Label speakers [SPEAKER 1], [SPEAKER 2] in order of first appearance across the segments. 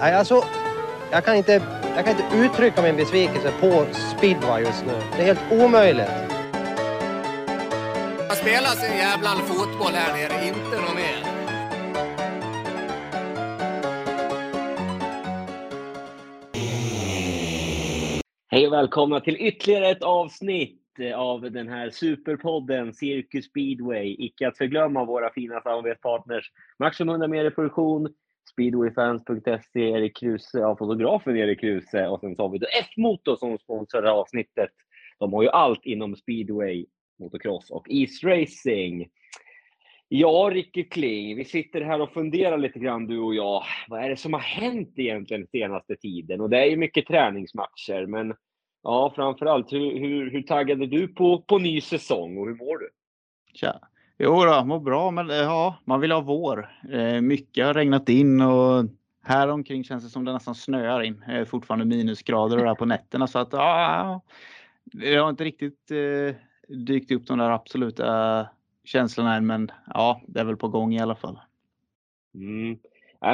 [SPEAKER 1] Nej, alltså, jag kan, inte, jag kan inte uttrycka min besvikelse på speedway just nu. Det är helt omöjligt.
[SPEAKER 2] Man spelar sin jävla fotboll här nere, inte något mer.
[SPEAKER 3] Hej och välkomna till ytterligare ett avsnitt av den här superpodden Cirkus Speedway. Icke att förglömma våra fina samarbetspartners Maximum 100 Media Produktion, Speedwayfans.se, Erik Kruse, ja, fotografen Erik Kruse och sen så har vi F-Motor som sponsrar avsnittet. De har ju allt inom speedway, motocross och isracing. Ja, Ricky Kling, vi sitter här och funderar lite grann du och jag. Vad är det som har hänt egentligen senaste tiden? Och det är ju mycket träningsmatcher, men ja, framförallt, hur, hur, hur taggad är du på, på ny säsong och hur mår du?
[SPEAKER 4] Tja. Jo då, mår bra, men eh, ja, man vill ha vår. Eh, mycket har regnat in och här omkring känns det som det nästan snöar in. Eh, fortfarande minusgrader och där på nätterna så att ja, det har inte riktigt eh, dykt upp de där absoluta känslorna än, men ja, det är väl på gång i alla fall.
[SPEAKER 3] Mm.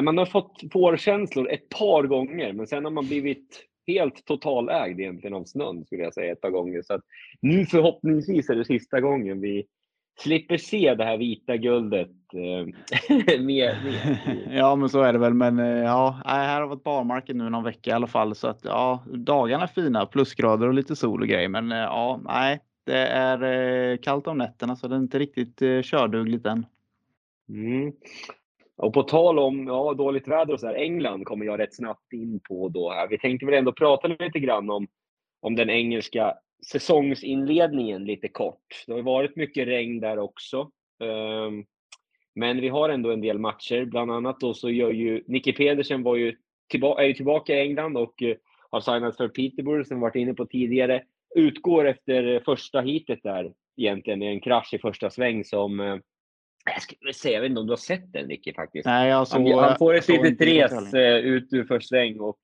[SPEAKER 3] Man har fått vårkänslor ett par gånger, men sen har man blivit helt totalägd egentligen av snön skulle jag säga ett par gånger. Så att nu förhoppningsvis är det sista gången vi slipper se det här vita guldet eh, mer, mer.
[SPEAKER 4] Ja, men så är det väl. Men eh, ja, här har varit barmarken nu någon vecka i alla fall så att ja, dagarna är fina, plusgrader och lite sol och grejer. Men eh, ja, nej, det är kallt om nätterna så det är inte riktigt kördugligt än.
[SPEAKER 3] Mm. Och på tal om ja, dåligt väder och så här, England kommer jag rätt snabbt in på då här. Vi tänkte väl ändå prata lite grann om, om den engelska säsongsinledningen lite kort. Det har varit mycket regn där också. Ehm, men vi har ändå en del matcher. Bland annat då så gör ju Nicky Pedersen var ju tillbaka, är ju tillbaka i England och eh, har signat för Peterborough som vi varit inne på tidigare. Utgår efter första heatet där egentligen med en krasch i första sväng som eh, jag skulle säga, jag vet inte om du har sett den Nicky faktiskt?
[SPEAKER 4] Nej, jag såg,
[SPEAKER 3] han, han får ett litet res eh, ut ur första sväng och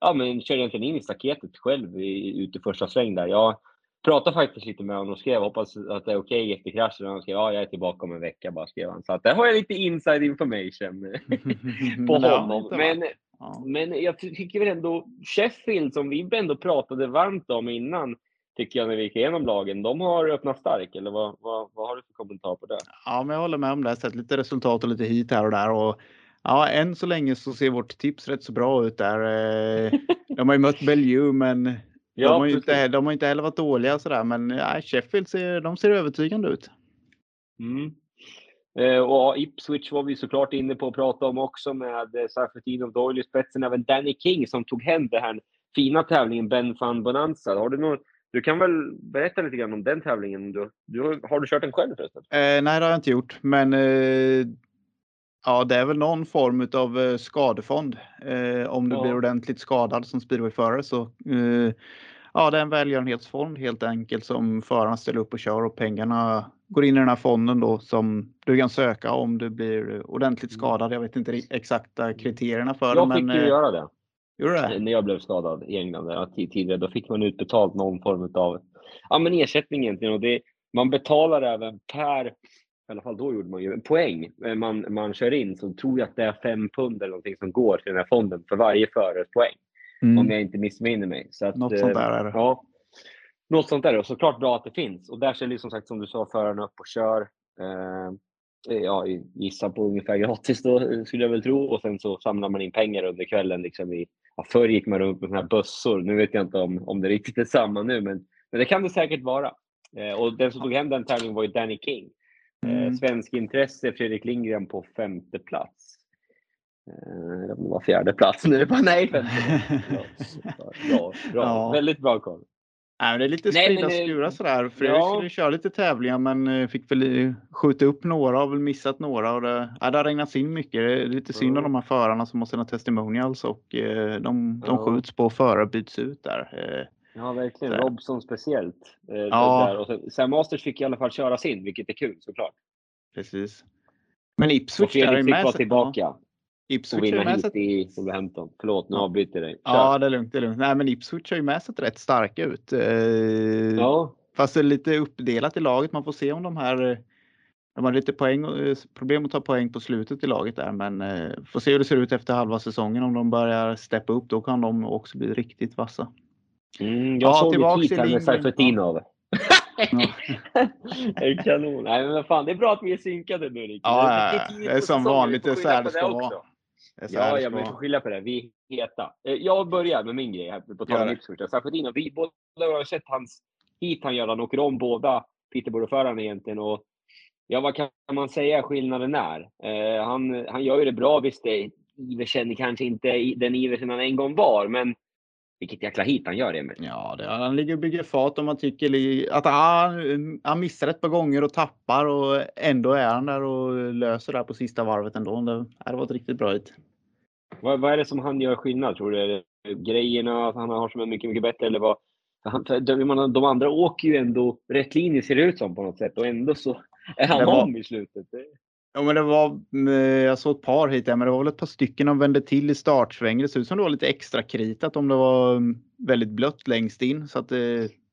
[SPEAKER 3] ja, men körde egentligen in i staketet själv i, ut i första sväng där. Jag pratade faktiskt lite med honom och skrev, hoppas att det är okej okay efter kraschen. Han skrev, ja, jag är tillbaka om en vecka bara, skrev han. Så att där har jag lite inside information på honom. Men, ja. men jag tycker väl ändå Sheffield, som vi ändå pratade varmt om innan, tycker jag när vi gick igenom lagen. De har öppnat stark, eller vad, vad, vad har du för kommentar på det?
[SPEAKER 4] Ja, men jag håller med om det. Sett lite resultat och lite hit här och där. Och Ja, än så länge så ser vårt tips rätt så bra ut där. Eh, de har ju mött Bellew, men ja, de, har inte, de har inte heller varit dåliga sådär. Men ja, Sheffield ser, de ser övertygande ut.
[SPEAKER 3] Mm. Eh, och Ipswich var vi såklart inne på att prata om också med eh, Sarfetino och Doyle i spetsen. Även Danny King som tog hem den här fina tävlingen Ben Fan Bonanza. Har du, någon, du kan väl berätta lite grann om den tävlingen? Du, du, har du kört den själv förresten?
[SPEAKER 4] Eh, nej, det har jag inte gjort. Men eh, Ja, det är väl någon form av eh, skadefond. Eh, om du ja. blir ordentligt skadad som speedwayförare så eh, ja, det är en välgörenhetsfond helt enkelt som förarna ställer upp och kör och pengarna går in i den här fonden då som du kan söka om du blir ordentligt mm. skadad. Jag vet inte exakta kriterierna för
[SPEAKER 3] det. Jag fick men, ju göra det.
[SPEAKER 4] Det?
[SPEAKER 3] När jag blev skadad i England tidigare, då fick man utbetalt någon form av ja, men ersättning egentligen. Och det, man betalar även per i alla fall då gjorde man ju en poäng. Man, man kör in så tror jag att det är fem pund eller någonting som går till den här fonden för varje förares poäng. Mm. Om jag inte missminner mig. Så att,
[SPEAKER 4] något sånt där är det.
[SPEAKER 3] Ja, något sånt där. Och såklart bra att det finns. Och där kör som sagt som du sa förarna upp och kör. Eh, ja, gissa på ungefär gratis då skulle jag väl tro. Och sen så samlar man in pengar under kvällen. Liksom i, ja, förr gick man runt med såna här bössor. Nu vet jag inte om, om det riktigt är samma nu, men, men det kan det säkert vara. Eh, och den som tog hem den tävlingen var ju Danny King. Eh, mm. Svensk intresse, Fredrik Lindgren på femte plats. Eh, det var fjärde plats nu. Bara, nej, femte Bra, bra, bra. Ja. Väldigt bra koll.
[SPEAKER 4] Nej, det är lite sprida och skura sådär. Fredrik ja. skulle köra lite tävlingar men eh, fick väl skjuta upp några och väl missat några. Och det, ja, det har regnat in mycket. Det är lite synd om de här förarna som har sina testimonials och de, de ja. skjuts på och förare byts ut där.
[SPEAKER 3] Ja, verkligen. Så. Robson speciellt. Eh, ja. Där. Och Sam Masters fick i alla fall köra sin, vilket är kul såklart.
[SPEAKER 4] Precis. Men Ipswich
[SPEAKER 3] där är med. fick tillbaka. Ja. Ipswich och vinna hit i Wolverhampton. Förlåt, nu avbryter jag dig.
[SPEAKER 4] Kör. Ja, det är lugnt. Det är lugnt. Nej, men Ipswich har ju med sig rätt starka ut. Eh, ja. Fast det är lite uppdelat i laget. Man får se om de här de har lite poäng, eh, problem att ta poäng på slutet i laget där, men eh, får se hur det ser ut efter halva säsongen. Om de börjar steppa upp, då kan de också bli riktigt vassa.
[SPEAKER 3] Mm, jag
[SPEAKER 4] Ja,
[SPEAKER 3] såg
[SPEAKER 4] tillbaks
[SPEAKER 3] ett här med. Seifertinov. Det är Kanon. Nej, men fan, det är bra att vi är synkade nu, Rickard.
[SPEAKER 4] Ja,
[SPEAKER 3] Det är
[SPEAKER 4] som vanligt, det är så här det ska vara.
[SPEAKER 3] Ja, ja, men vi får skilja på det. Vi är heta. Eh, Jag börjar med min grej här, på tal om. Ipswich. Seifertinov, vi båda har sett hans hit han gör. Han åker om båda Peterborough-förarna egentligen. Och ja, vad kan man säga skillnaden är? Eh, han, han gör ju det bra. Visst, Iversen kanske inte den Iversen han en gång var, men vilket jäkla hit han gör, Emil.
[SPEAKER 4] Ja, det, han ligger och bygger fart och man tycker li- att han, han missar ett par gånger och tappar och ändå är han där och löser det här på sista varvet ändå. Det, det var ett riktigt bra hit.
[SPEAKER 3] Vad, vad är det som han gör skillnad, tror du? Är det grejerna att han har som är mycket, mycket bättre? Eller vad? Han, de, de andra åker ju ändå rätt linje, ser det ut som på något sätt. Och ändå så är han
[SPEAKER 4] Det var-
[SPEAKER 3] om i slutet.
[SPEAKER 4] Ja, men det var, eh, jag såg ett par hit där, men det var väl ett par stycken de vände till i startsvängen. Det såg ut som det var lite extra kritat om det var mm, väldigt blött längst in. Så att eh,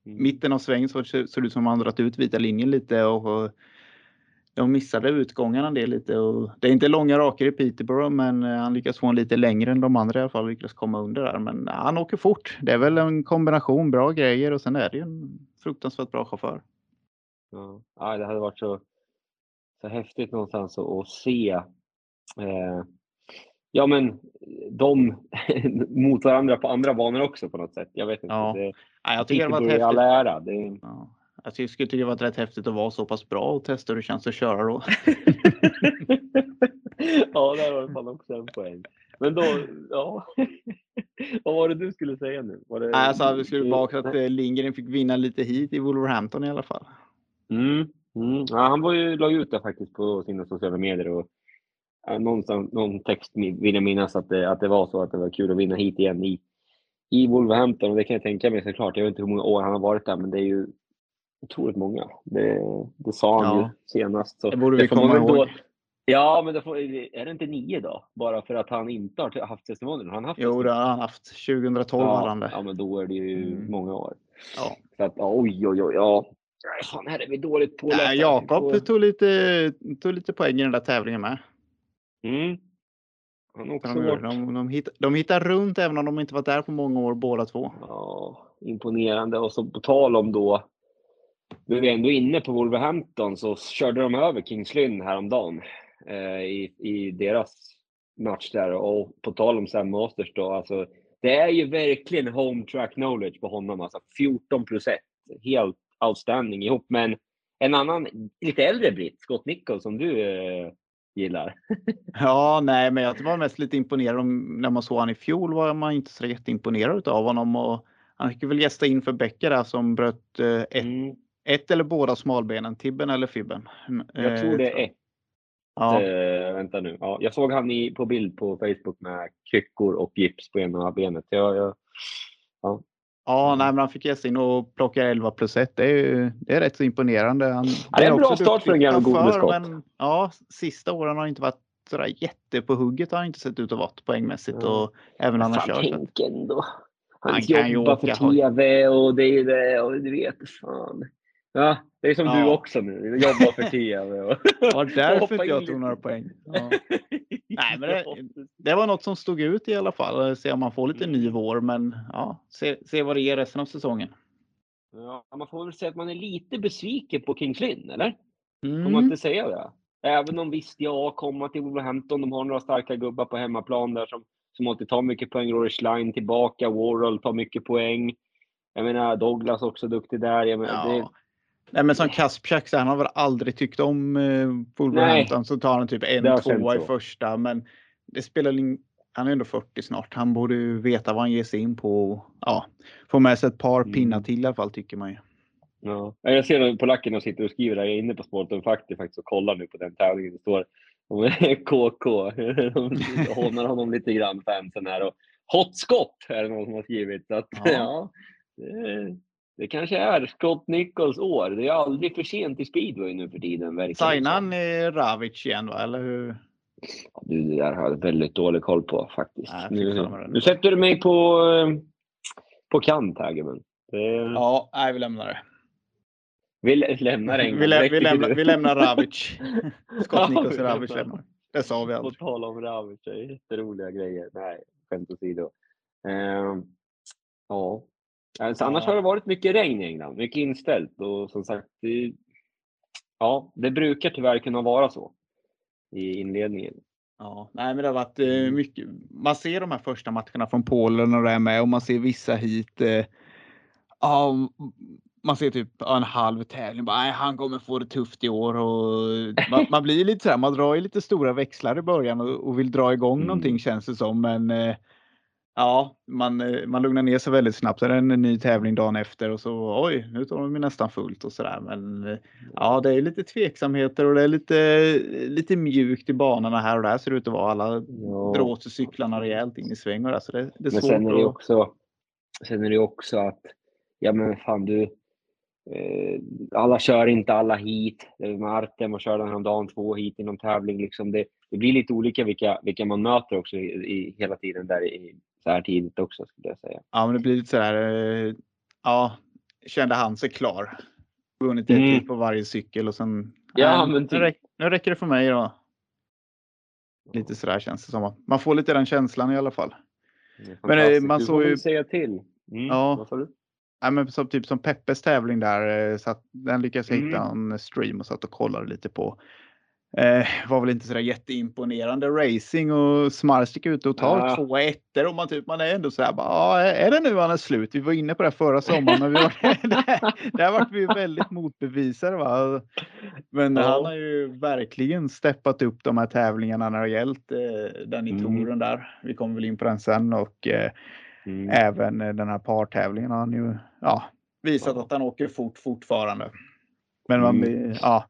[SPEAKER 4] mitten av svängen så såg det ut som man dragit ut vita linjen lite och, och de missade utgångarna det lite. Och det är inte långa raker i Peterborough, men eh, han lyckas få en lite längre än de andra i alla fall. Lyckas komma under där, men han åker fort. Det är väl en kombination bra grejer och sen är det ju en fruktansvärt bra chaufför.
[SPEAKER 3] Ja, det hade varit så, så häftigt någonstans att, att se eh, ja, men de mot varandra på andra banor också på något sätt. Jag vet inte.
[SPEAKER 4] Ja,
[SPEAKER 3] det,
[SPEAKER 4] Ja, jag tycker det var
[SPEAKER 3] i all
[SPEAKER 4] häftigt.
[SPEAKER 3] ära. Det,
[SPEAKER 4] Ja. Jag skulle tycka det var rätt häftigt att vara så pass bra och testa hur det känns att köra då.
[SPEAKER 3] ja, där har du fan också en poäng. Men då, ja. Vad var det du skulle säga nu? Var det,
[SPEAKER 4] Nej, jag sa att vi skulle tillbaka att eh, Lindgren fick vinna lite hit i Wolverhampton i alla fall.
[SPEAKER 3] Mm, mm. Ja, han var ju, la ut det faktiskt på sina sociala medier. Och, ja, någonstans, någon text vill jag minnas att det, att det var så att det var kul att vinna hit igen i, i Wolverhampton. Och det kan jag tänka mig såklart. Jag vet inte hur många år han har varit där, men det är ju otroligt många. Det, det sa han
[SPEAKER 4] Ja.
[SPEAKER 3] ju senast. Så
[SPEAKER 4] Det borde vi
[SPEAKER 3] får man
[SPEAKER 4] komma ihåg.
[SPEAKER 3] ja, men det får, är det inte nio då? Bara för att han inte har haft testimonier? Han haft
[SPEAKER 4] Jo, det har han haft. 2012 hade
[SPEAKER 3] ja,
[SPEAKER 4] han det.
[SPEAKER 3] ja, men då är det ju
[SPEAKER 4] Mm.
[SPEAKER 3] många år.
[SPEAKER 4] Ja.
[SPEAKER 3] Så att, oj, oj, oj. Ja. Fan, här är vi dåligt pålästa.
[SPEAKER 4] Nej, Jakob tog lite, tog lite poäng i den där tävlingen med.
[SPEAKER 3] Mm. Han också
[SPEAKER 4] De,
[SPEAKER 3] varit
[SPEAKER 4] de, de, hittar, de hittar runt även om de inte varit där på många år båda två.
[SPEAKER 3] ja, imponerande. Och så på tal om då, nu är vi ändå inne på Wolverhampton, så körde de över Kings Lynn häromdagen eh, i, i deras match där. Och på tal om Sam Masters då, alltså, det är ju verkligen home track knowledge på honom. Alltså 14 plus 1. Helt outstanding ihop med en, en annan, lite äldre britt, Scott Nichols, som du eh, gillar.
[SPEAKER 4] Ja, nej, men jag var mest lite imponerad. Om, när man såg han i fjol var man inte så jätteimponerad av honom. Och han fick väl gästa in för Becker där som bröt eh, ett,
[SPEAKER 3] Mm.
[SPEAKER 4] ett eller båda smalbenen, tibben eller fibben.
[SPEAKER 3] Jag tror det är ett.
[SPEAKER 4] Ja,
[SPEAKER 3] Eh, vänta nu. Ja, jag såg han i, på bild på Facebook med kryckor och gips på ena benet. Jag, jag,
[SPEAKER 4] ja nej, men han fick gästa in och plocka 11 plus 1. Det är, ju- det är rätt så imponerande. Han,
[SPEAKER 3] Ja, det är en bra start för en gammal god med
[SPEAKER 4] chaufför,
[SPEAKER 3] skott.
[SPEAKER 4] Men, ja, sista åren har inte varit sådär jätte på hugget. Har han inte sett ut att vara poängmässigt
[SPEAKER 3] Ja.
[SPEAKER 4] och även han har kört.
[SPEAKER 3] tänk ändå. Han,
[SPEAKER 4] Han kan ju
[SPEAKER 3] jobbar för. TV och det är det och du vet fan. Ja, det är som
[SPEAKER 4] Ja.
[SPEAKER 3] du också nu. Jobbar för TV. Och...
[SPEAKER 4] Det var därför jag tog några poäng. Ja. Nej, men det, det var något som stod ut i alla fall. Se om man får lite ny vår, men ja, se, se vad det ger resten av säsongen.
[SPEAKER 3] Ja, man får väl säga att man är lite besviken på Kings Lynn, eller? Får man
[SPEAKER 4] Mm.
[SPEAKER 3] inte säga det? Även om visst, ja, komma till Wolverhampton, de har några starka gubbar på hemmaplan där som, som alltid tar mycket poäng. Rory Schlein tillbaka, Warhol tar mycket poäng. Jag menar, Douglas också duktig där. Menar, det,
[SPEAKER 4] Ja. Nej, men som Kaspjak, så han har väl aldrig tyckt om eh, Wolverhampton. Så tar han typ en, tvåa i första. Men det spelar ing... Han är ändå 40 snart. Han borde ju veta vad han ger sig in på. och, Ja, få med sig ett par
[SPEAKER 3] Mm.
[SPEAKER 4] pinnar till i alla fall tycker man ju.
[SPEAKER 3] Ja. Ja, Jag ser att polackerna sitter och skriver där. Jag är inne på Sporten faktiskt, faktiskt och kollar nu på den tävlingen. Det står KK. De hånar honom lite grann, fansen här. Och hot Scott är det någon som har skrivit. Så att,
[SPEAKER 4] Ja.
[SPEAKER 3] ja. Det, kanske är Scott Nichols år. Det är aldrig för sent i speedway nu för tiden.
[SPEAKER 4] Signar han Ravic igen va? Eller hur?
[SPEAKER 3] Ja, Du, det där har jag väldigt dålig koll på faktiskt.
[SPEAKER 4] Nej,
[SPEAKER 3] nu, nu sätter du mig på, eh, på kant här gubben. Det-
[SPEAKER 4] Ja, nej, vi lämnar det.
[SPEAKER 3] Vi lämnar England.
[SPEAKER 4] Vi, lä vi, lämnar, vi lämnar Ravic. Scott Nikos
[SPEAKER 3] vi
[SPEAKER 4] Ravic
[SPEAKER 3] lämnar.
[SPEAKER 4] Det sa vi
[SPEAKER 3] På
[SPEAKER 4] aldrig.
[SPEAKER 3] tal om Ravic, det är jätteroliga grejer. Nej, skämt åsido. Ehm, ja. Alltså, annars har det varit mycket regn i England, mycket inställt och som sagt, det, ja, det brukar tyvärr kunna vara så i inledningen.
[SPEAKER 4] Ja, nej, men det har varit eh, mycket. Man ser de här första matcherna från Polen och det är med och man ser vissa hit. Eh, ja, man ser typ en halv tävling. Bara, nej, han kommer få det tufft i år och man, man blir lite så här. Man drar ju lite stora växlar i början och, och vill dra igång
[SPEAKER 3] Mm.
[SPEAKER 4] någonting känns det som. Men eh, ja, man, eh, man lugnar ner sig väldigt snabbt. Så är det en ny tävling dagen efter och så oj, nu tar de ju nästan fullt och så där. Men eh, Ja, det är lite tveksamheter och det är lite, lite mjukt i banorna här och där ser det ut att vara. Alla
[SPEAKER 3] Ja.
[SPEAKER 4] sig cyklarna rejält in i sväng och där, så det, det är
[SPEAKER 3] Men
[SPEAKER 4] svårt
[SPEAKER 3] sen är det också, sen är det också att, ja men fan du, eh, alla kör inte alla hit. Det är med Artem och körde häromdagen två hit i någon tävling. Liksom det, det blir lite olika vilka, vilka man möter också i, i, hela tiden där i, så här tidigt också skulle jag säga.
[SPEAKER 4] Ja, men det blir lite sådär. eh, Ja, kände han sig klar. Vunnit ett
[SPEAKER 3] Mm.
[SPEAKER 4] på varje cykel och sen.
[SPEAKER 3] Ja,
[SPEAKER 4] nej,
[SPEAKER 3] men
[SPEAKER 4] nu,
[SPEAKER 3] typ.
[SPEAKER 4] räck, nu räcker det för mig då. Lite sådär känns det som. Man får lite den känslan i alla fall. Men, eh, man såg ju-
[SPEAKER 3] säga till. Mm,
[SPEAKER 4] Ja. Ja, men som, typ som Peppes tävling där, eh, så att den lyckades jag hitta
[SPEAKER 3] Mm.
[SPEAKER 4] en stream och satt och kollade lite på. Eh, var väl inte sådär jätteimponerande racing och Smars gick ut och tar
[SPEAKER 3] Ja.
[SPEAKER 4] två ettor och man, typ, man är ändå såhär, bara, "Ja, är det nu han är slut? Vi var inne på det här förra sommaren, men vi var, det, där vart vi väldigt motbevisade. Va? Men
[SPEAKER 3] Ja.
[SPEAKER 4] han har ju verkligen steppat upp de här tävlingarna när det har gällt eh, den i
[SPEAKER 3] Mm.
[SPEAKER 4] touren där. Vi kommer väl in på den sen och eh,
[SPEAKER 3] Mm.
[SPEAKER 4] Även eh, den här partävlingen har han ju ja, visat
[SPEAKER 3] Ja.
[SPEAKER 4] att han åker fort fortfarande. Men man
[SPEAKER 3] Mm.
[SPEAKER 4] ja.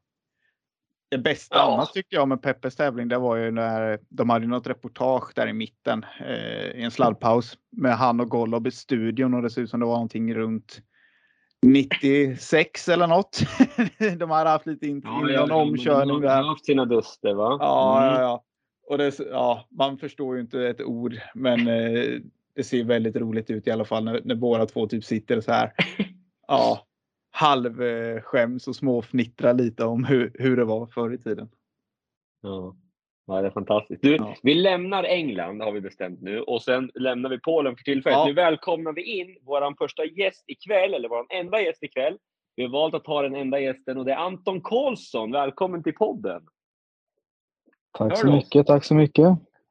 [SPEAKER 4] Det bästa
[SPEAKER 3] Ja.
[SPEAKER 4] annars tycker jag med Peppes tävling, det var ju när de hade något reportage där i mitten eh, i en sladdpaus med han och Golob i studion och det ser ut som det var någonting runt 96 eller något. de hade haft lite in,
[SPEAKER 3] Ja, ja,
[SPEAKER 4] omkörning
[SPEAKER 3] de har haft sina duster va?
[SPEAKER 4] Ja,
[SPEAKER 3] Mm.
[SPEAKER 4] ja, ja. Och det, ja, man förstår ju inte ett ord, men eh, det ser väldigt roligt ut i alla fall när, när båda två typ sitter så här. Ja, halvskäms och småfnittrar lite om hur, hur det var förr i tiden.
[SPEAKER 3] Ja. ja, det är fantastiskt. Du,
[SPEAKER 4] Ja.
[SPEAKER 3] Vi lämnar England har vi bestämt nu och sen lämnar vi Polen för tillfället.
[SPEAKER 4] Ja.
[SPEAKER 3] Nu välkomnar vi in vår första gäst ikväll, eller vår enda gäst ikväll. Vi har valt att ta den enda gästen och det är Anton Karlsson. Välkommen till podden!
[SPEAKER 5] Tack
[SPEAKER 3] Hör
[SPEAKER 5] så
[SPEAKER 3] oss?
[SPEAKER 5] mycket, tack så mycket.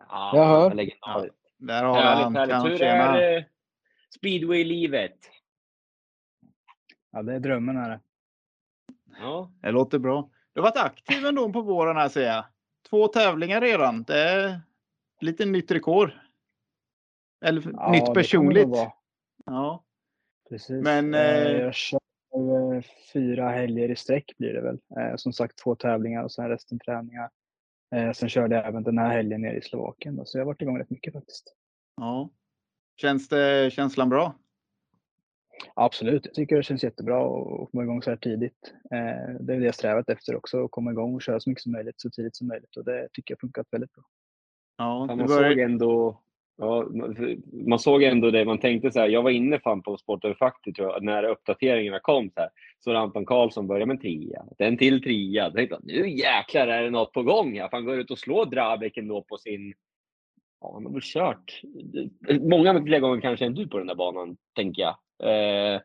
[SPEAKER 3] Ja,
[SPEAKER 5] Jag hör.
[SPEAKER 3] Legendariskt.
[SPEAKER 4] Där har
[SPEAKER 3] Härligt,
[SPEAKER 4] han.
[SPEAKER 3] härligt. Hur
[SPEAKER 4] tjena.
[SPEAKER 3] är eh, speedway-livet?
[SPEAKER 5] Ja, det är drömmen är det.
[SPEAKER 3] Ja.
[SPEAKER 4] Det låter bra. Du har varit aktiv ändå på våren här ser jag. Två tävlingar redan. Det är lite nytt rekord. Eller
[SPEAKER 5] Ja, det
[SPEAKER 4] nytt personligt.
[SPEAKER 5] vara.
[SPEAKER 4] Ja.
[SPEAKER 5] Precis.
[SPEAKER 4] Men,
[SPEAKER 5] Eh, jag kör eh, fyra helger i sträck blir det väl. Eh, som sagt två tävlingar och sen resten träningar. Eh, sen körde jag även den här helgen nere i Slovakien. Då, så jag har varit igång rätt mycket faktiskt.
[SPEAKER 4] ja. Känns det känslan bra?
[SPEAKER 5] Absolut, jag tycker det känns jättebra att komma igång så här tidigt. Eh, det är det jag strävat efter också, att komma igång och köra så mycket som möjligt så tidigt som möjligt och det tycker jag funkat väldigt bra.
[SPEAKER 4] Ja,
[SPEAKER 3] man såg ändå ja, man- såg ändå det. Man tänkte så här. Jag var inne fan på Sport Över Fakti tror jag, när uppdateringarna kom. Så här, så Anton Karlsson började med en trea, en till trea. Då tänkte jag, nu jäklar är det något på gång här. för Han går ut och slår Drabek ändå på sin... Ja, han har väl kört många fler gånger kanske än du på den där banan, tänker jag. Eh,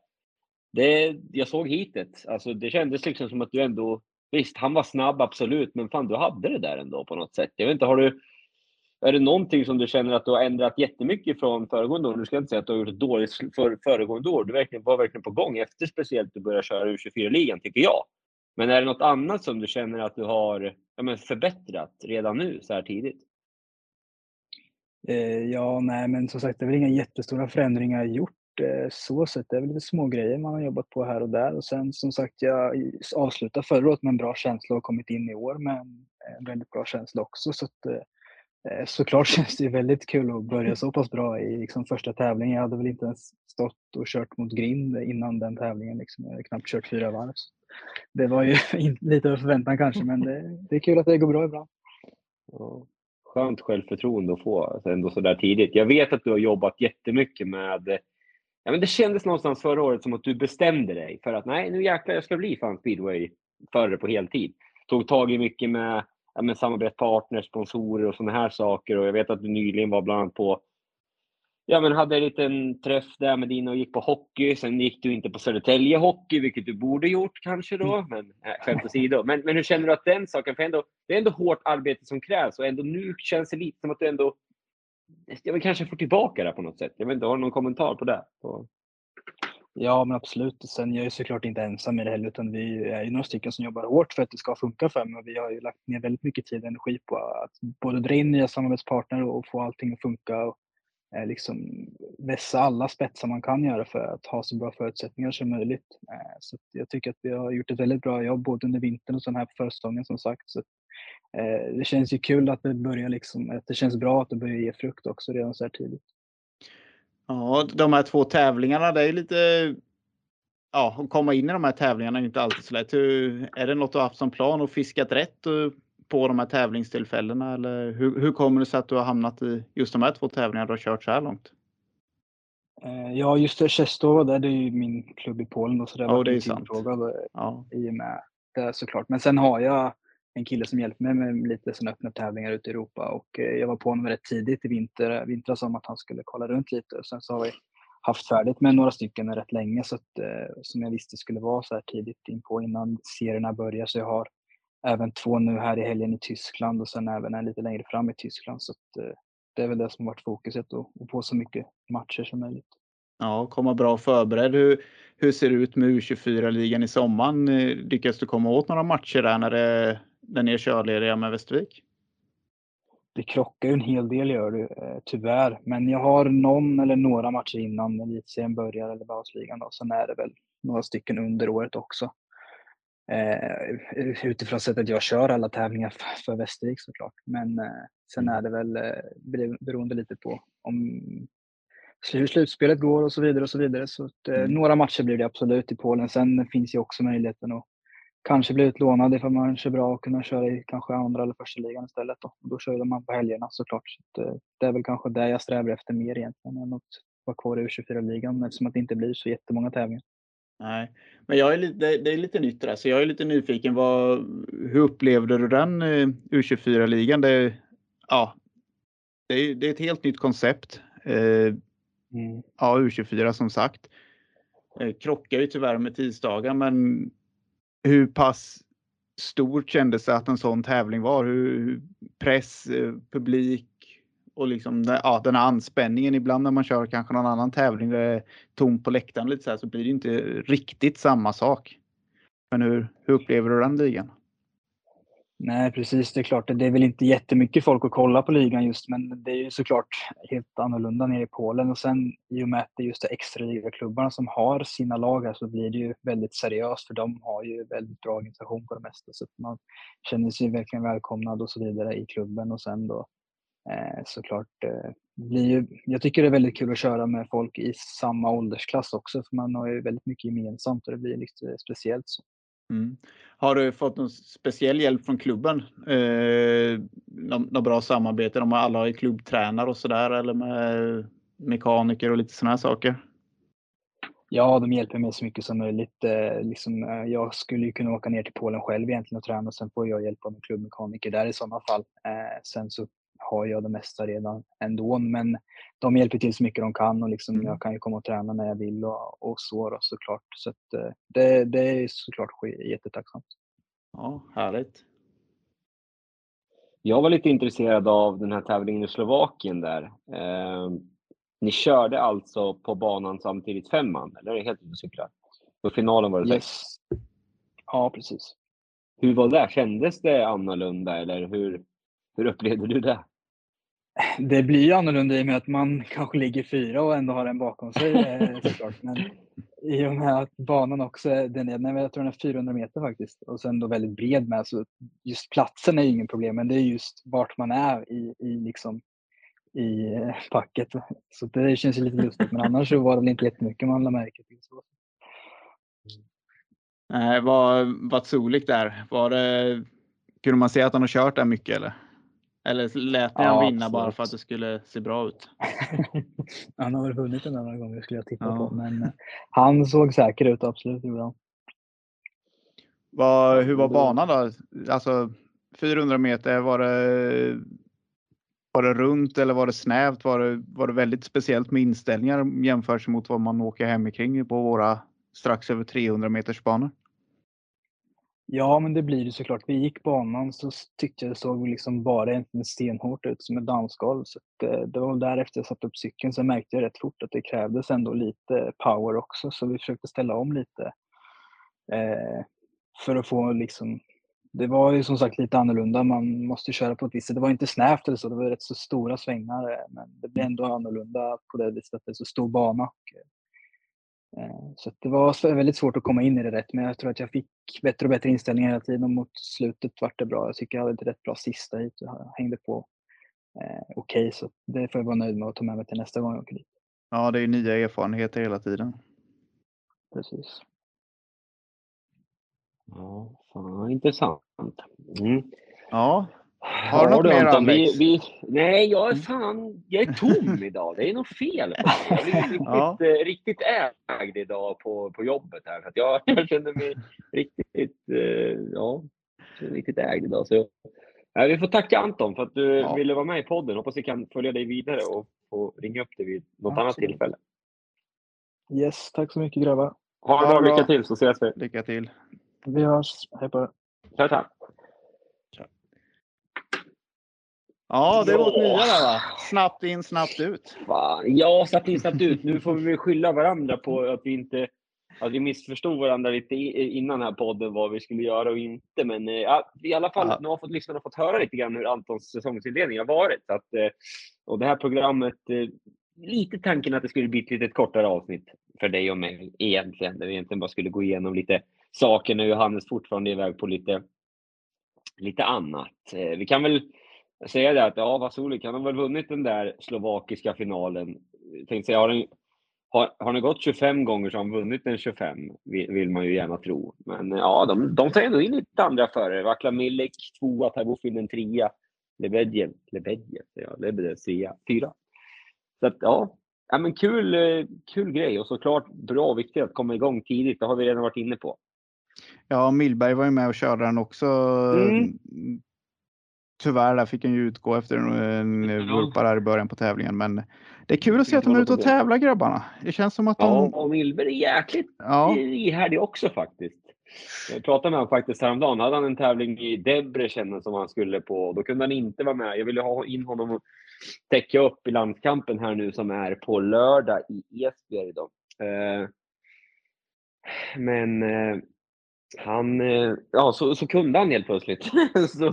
[SPEAKER 3] det, jag såg hitet. Alltså, det kändes liksom som att du ändå... Visst, han var snabb absolut, men fan du hade det där ändå på något sätt. Jag vet inte, har du... Är det någonting som du känner att du har ändrat jättemycket från föregående år? Nu ska jag inte säga att du har gjort ett dåligt för, föregående år. Du verkligen, var verkligen på gång efter speciellt du började köra U24-ligan, tycker jag. Men är det något annat som du känner att du har ja, men förbättrat redan nu, så här tidigt?
[SPEAKER 5] Eh, ja, nej, men som sagt, det är väl inga jättestora förändringar gjort Eh, så sett. Det är väl lite små grejer man har jobbat på här och där. Och sen som sagt, jag avslutade förra året med en bra känsla och kommit in i år med en, en väldigt bra känsla också. Så att, eh, eh, såklart känns det väldigt kul att börja så pass bra i liksom, första tävlingen. Jag hade väl inte ens stått och kört mot grind innan den tävlingen. Liksom. Jag hade knappt kört fyra varv. Så Det var ju lite över förväntan kanske, men det, det är kul att det går bra ibland.
[SPEAKER 3] Ja, Skönt självförtroende att få alltså ändå så där tidigt. Jag vet att du har jobbat jättemycket med Ja, men det kändes någonstans förra året som att du bestämde dig för att nej, nu jäklar jag ska bli fan speedway-förare på heltid. Tog tag i mycket med, ja, med samarbetspartners, sponsorer och sådana här saker. Och jag vet att du nyligen var bland annat på Ja, men hade en liten träff där med dina och gick på hockey. Sen gick du inte på Södertälje Hockey, vilket du borde gjort kanske då. Mm. Men äh, skämt åsido. Men, men hur känner du att den saken, för ändå, det är ändå hårt arbete som krävs och ändå nu känns det lite som att du ändå jag vill kanske få tillbaka det på något sätt. Jag vet inte, har du någon kommentar på det? På...
[SPEAKER 5] Ja, men absolut. Sen jag är såklart inte ensam i det heller, utan vi är ju några stycken som jobbar hårt för att det ska funka för mig. Vi har ju lagt ner väldigt mycket tid och energi på att både dra in nya samarbetspartner och få allting att funka och eh, liksom vässa alla spetsar man kan göra för att ha så bra förutsättningar som möjligt. Eh, så jag tycker att vi har gjort ett väldigt bra jobb både under vintern och sen här på försäsongen som sagt. Så eh, det känns ju kul att det börjar liksom, att det känns bra att det börjar ge frukt också redan så här tidigt.
[SPEAKER 4] Ja, de här två tävlingarna, det är lite ja, att komma in i de här tävlingarna är inte alltid så lätt. Hur, är det något du har haft som plan och fiskat rätt på de här tävlingstillfällena? Eller hur, hur kommer det sig att du har hamnat i just de här två tävlingarna du har kört så här långt?
[SPEAKER 5] Eh, ja, just det. Chestov, det är ju min klubb i Polen. Då, så det,
[SPEAKER 4] oh, det är sant.
[SPEAKER 5] Fråga, ja. I och med det såklart. Men sen har jag en kille som hjälper mig med lite sådana öppna tävlingar ute i Europa och eh, jag var på honom rätt tidigt i vinter, eh, vintras om att han skulle kolla runt lite och sen så har vi haft färdigt med några stycken rätt länge så att, eh, som jag visste skulle vara så här tidigt in på innan serierna börjar så jag har även två nu här i helgen i Tyskland och sen även en lite längre fram i Tyskland så att, det är väl det som har varit fokuset och, och på så mycket matcher som möjligt.
[SPEAKER 4] Ja, komma bra förberedd. Hur, hur ser det ut med U24-ligan i sommaren? Lyckas du komma åt några matcher där när det när ni är körlediga med Västervik?
[SPEAKER 5] Det krockar ju en hel del gör det eh, tyvärr. Men jag har någon eller några matcher innan elitserien börjar eller Bausligan då. Sen är det väl några stycken under året också. Eh, utifrån sättet jag kör alla tävlingar för, för Västervik såklart. Men eh, sen är det väl eh, beroende lite på om hur slutspelet går och så vidare och så vidare. Så att, eh, mm. några matcher blir det absolut i Polen. Sen finns ju också möjligheten att kanske bli utlånad ifall man kör bra och kunna köra i kanske andra eller första ligan istället. Då, då kör man på helgerna såklart. Så eh, det är väl kanske det jag strävar efter mer egentligen än att vara kvar i U24-ligan eftersom att det inte blir så jättemånga tävlingar.
[SPEAKER 4] Nej, men jag är lite, det är lite nytt det där, så jag är lite nyfiken. Vad, hur upplevde du den eh, U24-ligan? Det, ja, det, är, det är ett helt nytt koncept. Eh, mm. Ja, U24 som sagt. Krockar ju tyvärr med tisdagar, men hur pass stort kändes det att en sån tävling var? Hur, press, eh, publik och liksom ja, den här anspänningen. Ibland när man kör kanske någon annan tävling där det är tomt på läktaren lite så, här, så blir det inte riktigt samma sak. Men hur, hur upplever du den ligan?
[SPEAKER 5] Nej, precis. Det är klart, det är väl inte jättemycket folk att kolla på ligan just, men det är ju såklart helt annorlunda nere i Polen. Och sen i och med att det är just de extra ligaklubbarna som har sina lag här så blir det ju väldigt seriöst för de har ju väldigt bra organisation på det mesta. Så att man känner sig verkligen välkomnad och så vidare i klubben och sen då eh, såklart eh, blir ju, jag tycker det är väldigt kul att köra med folk i samma åldersklass också för man har ju väldigt mycket gemensamt och det blir lite speciellt. Så.
[SPEAKER 4] Mm. Har du fått någon speciell hjälp från klubben? Eh, något bra samarbete? De har alla är klubbtränare och sådär eller med mekaniker och lite sådana saker?
[SPEAKER 5] Ja, de hjälper mig så mycket som möjligt. Eh, liksom, eh, jag skulle ju kunna åka ner till Polen själv egentligen och träna. Sen får jag hjälp av en klubbmekaniker där i sådana fall. Eh, sen så har jag det mesta redan ändå. Men de hjälper till så mycket de kan och liksom mm. jag kan ju komma och träna när jag vill och, och så då, såklart. Så att, eh, det, det är såklart jättetacksamt.
[SPEAKER 4] Ja, härligt.
[SPEAKER 3] Jag var lite intresserad av den här tävlingen i Slovakien där. Eh, ni körde alltså på banan samtidigt femman, eller är det helt ute och cyklar? På finalen var det sex? Yes.
[SPEAKER 5] Ja, precis.
[SPEAKER 3] Hur var det? Kändes det annorlunda eller hur, hur upplevde du det?
[SPEAKER 5] Det blir ju annorlunda i och med att man kanske ligger fyra och ändå har en bakom sig eh, såklart. Men i och med att banan också är, den är, jag tror den är 400 meter faktiskt och sen då väldigt bred med så just platsen är ju ingen problem men det är just vart man är i, i liksom i eh, packet. Så det känns ju lite lustigt men annars så var det väl inte jättemycket man lade märke till. Så.
[SPEAKER 4] Nej, vad var soligt där. Var det, kunde man se att han har kört där mycket eller? Eller lät ni
[SPEAKER 5] Ja,
[SPEAKER 4] han vinna bara
[SPEAKER 5] absolut.
[SPEAKER 4] för att det skulle se bra ut?
[SPEAKER 5] han har väl vunnit en annan gång skulle jag tippa
[SPEAKER 4] Ja.
[SPEAKER 5] på. Men eh, han såg säker ut, absolut gjorde han.
[SPEAKER 4] Vad, hur var banan då? Alltså 400 meter, var det, var det runt eller var det snävt? Var det, var det väldigt speciellt med inställningar jämfört mot vad man åker hemikring på våra strax över 300 meters banor?
[SPEAKER 5] Ja, men det blir det såklart. Vi gick banan så tyckte jag det såg liksom bara egentligen stenhårt ut som ett dansgolv. Så att, eh, det var väl därefter jag satte upp cykeln. Sen märkte jag rätt fort att det krävdes ändå lite power också. Så vi försökte ställa om lite. Eh, för att få liksom... Det var ju som sagt lite annorlunda. Man måste köra på ett visst sätt. Det var inte snävt eller så. Det var rätt så stora svängar. Eh, men det blev ändå annorlunda på det viset att det är så stor bana. Och, Eh, så att det var så- väldigt svårt att komma in i det rätt, men jag tror att jag fick bättre och bättre inställningar hela tiden och mot slutet vart det bra. Jag tycker jag hade ett rätt bra sista hit och jag hängde på eh, okej, så det får jag vara nöjd med och ta med mig till nästa gång jag åker dit.
[SPEAKER 4] Ja, det är ju nya erfarenheter hela tiden.
[SPEAKER 5] Precis.
[SPEAKER 3] Ja, fan, intressant. Mm.
[SPEAKER 4] Ja, Har du något mer,
[SPEAKER 3] Anton, vi, vi, Nej, jag är fan, jag är tom idag. Det är något fel på mig. Jag blir riktigt,
[SPEAKER 4] Ja.
[SPEAKER 3] eh, riktigt ägd idag på, på jobbet här. Att jag, jag känner mig riktigt, eh, ja, riktigt ägd idag. Så, nej, vi får tacka Anton för att du
[SPEAKER 4] Ja.
[SPEAKER 3] ville vara med i podden. Hoppas vi kan följa dig vidare och få ringa upp dig vid något annat
[SPEAKER 5] Absolut.
[SPEAKER 3] tillfälle.
[SPEAKER 5] Yes, tack så mycket grabbar.
[SPEAKER 3] Ha
[SPEAKER 4] Ha
[SPEAKER 3] bra, lycka till så ses vi.
[SPEAKER 4] lycka till.
[SPEAKER 5] Vi hörs. Hej på er.
[SPEAKER 3] Ciao.
[SPEAKER 4] Ja, det
[SPEAKER 3] Ja.
[SPEAKER 4] nya där va? Snabbt in, snabbt ut.
[SPEAKER 3] Fan, ja, snabbt in, snabbt ut. Nu får vi skylla varandra på att vi inte att vi missförstod varandra lite innan den här podden vad vi skulle göra och inte. Men eh, ja, i alla fall,
[SPEAKER 4] Ja.
[SPEAKER 3] nu har fått lyssnarna fått höra lite grann hur Antons säsongsinledning har varit. Att, eh, och det här programmet, eh, lite tanken att det skulle bli ett lite kortare avsnitt för dig och mig egentligen. Där vi egentligen bara skulle gå igenom lite saker när Johannes fortfarande är iväg på lite, lite annat. Vi kan väl säga det att ja, Vasulik, han har väl vunnit den där slovakiska finalen. Jag tänkte säga, har, den, har, har den gått 25 gånger så har han vunnit den 25, vill, vill man ju gärna tro. Men ja, de, de tar ändå in lite andra förare. Vakla Milik tvåa, Tarvofin en trea, Lebedjev, Lebedjev, jag, Lebedev trea, fyra. Så att ja, ja men kul, eh, kul grej och såklart bra och viktigt att komma igång tidigt. Det har vi redan varit inne på.
[SPEAKER 4] Ja, Millberg var ju med och körde den också.
[SPEAKER 3] Mm.
[SPEAKER 4] Tyvärr, där fick han ju utgå efter en, en
[SPEAKER 3] Ja.
[SPEAKER 4] vurpa där i början på tävlingen. Men det är kul att se att de är ute och tävlar grabbarna. Det känns som att
[SPEAKER 3] Ja,
[SPEAKER 4] de...
[SPEAKER 3] och Milberg är jäkligt
[SPEAKER 4] Ja,
[SPEAKER 3] ihärdig också faktiskt. Jag pratade med honom faktiskt häromdagen. Hade han en tävling i Debrecen som han skulle på. Då kunde han inte vara med. Jag ville ha in honom och täcka upp i landskampen här nu som är på lördag i Esbjerg. Då. Eh, men eh, han, eh, ja så, så kunde han helt plötsligt. så,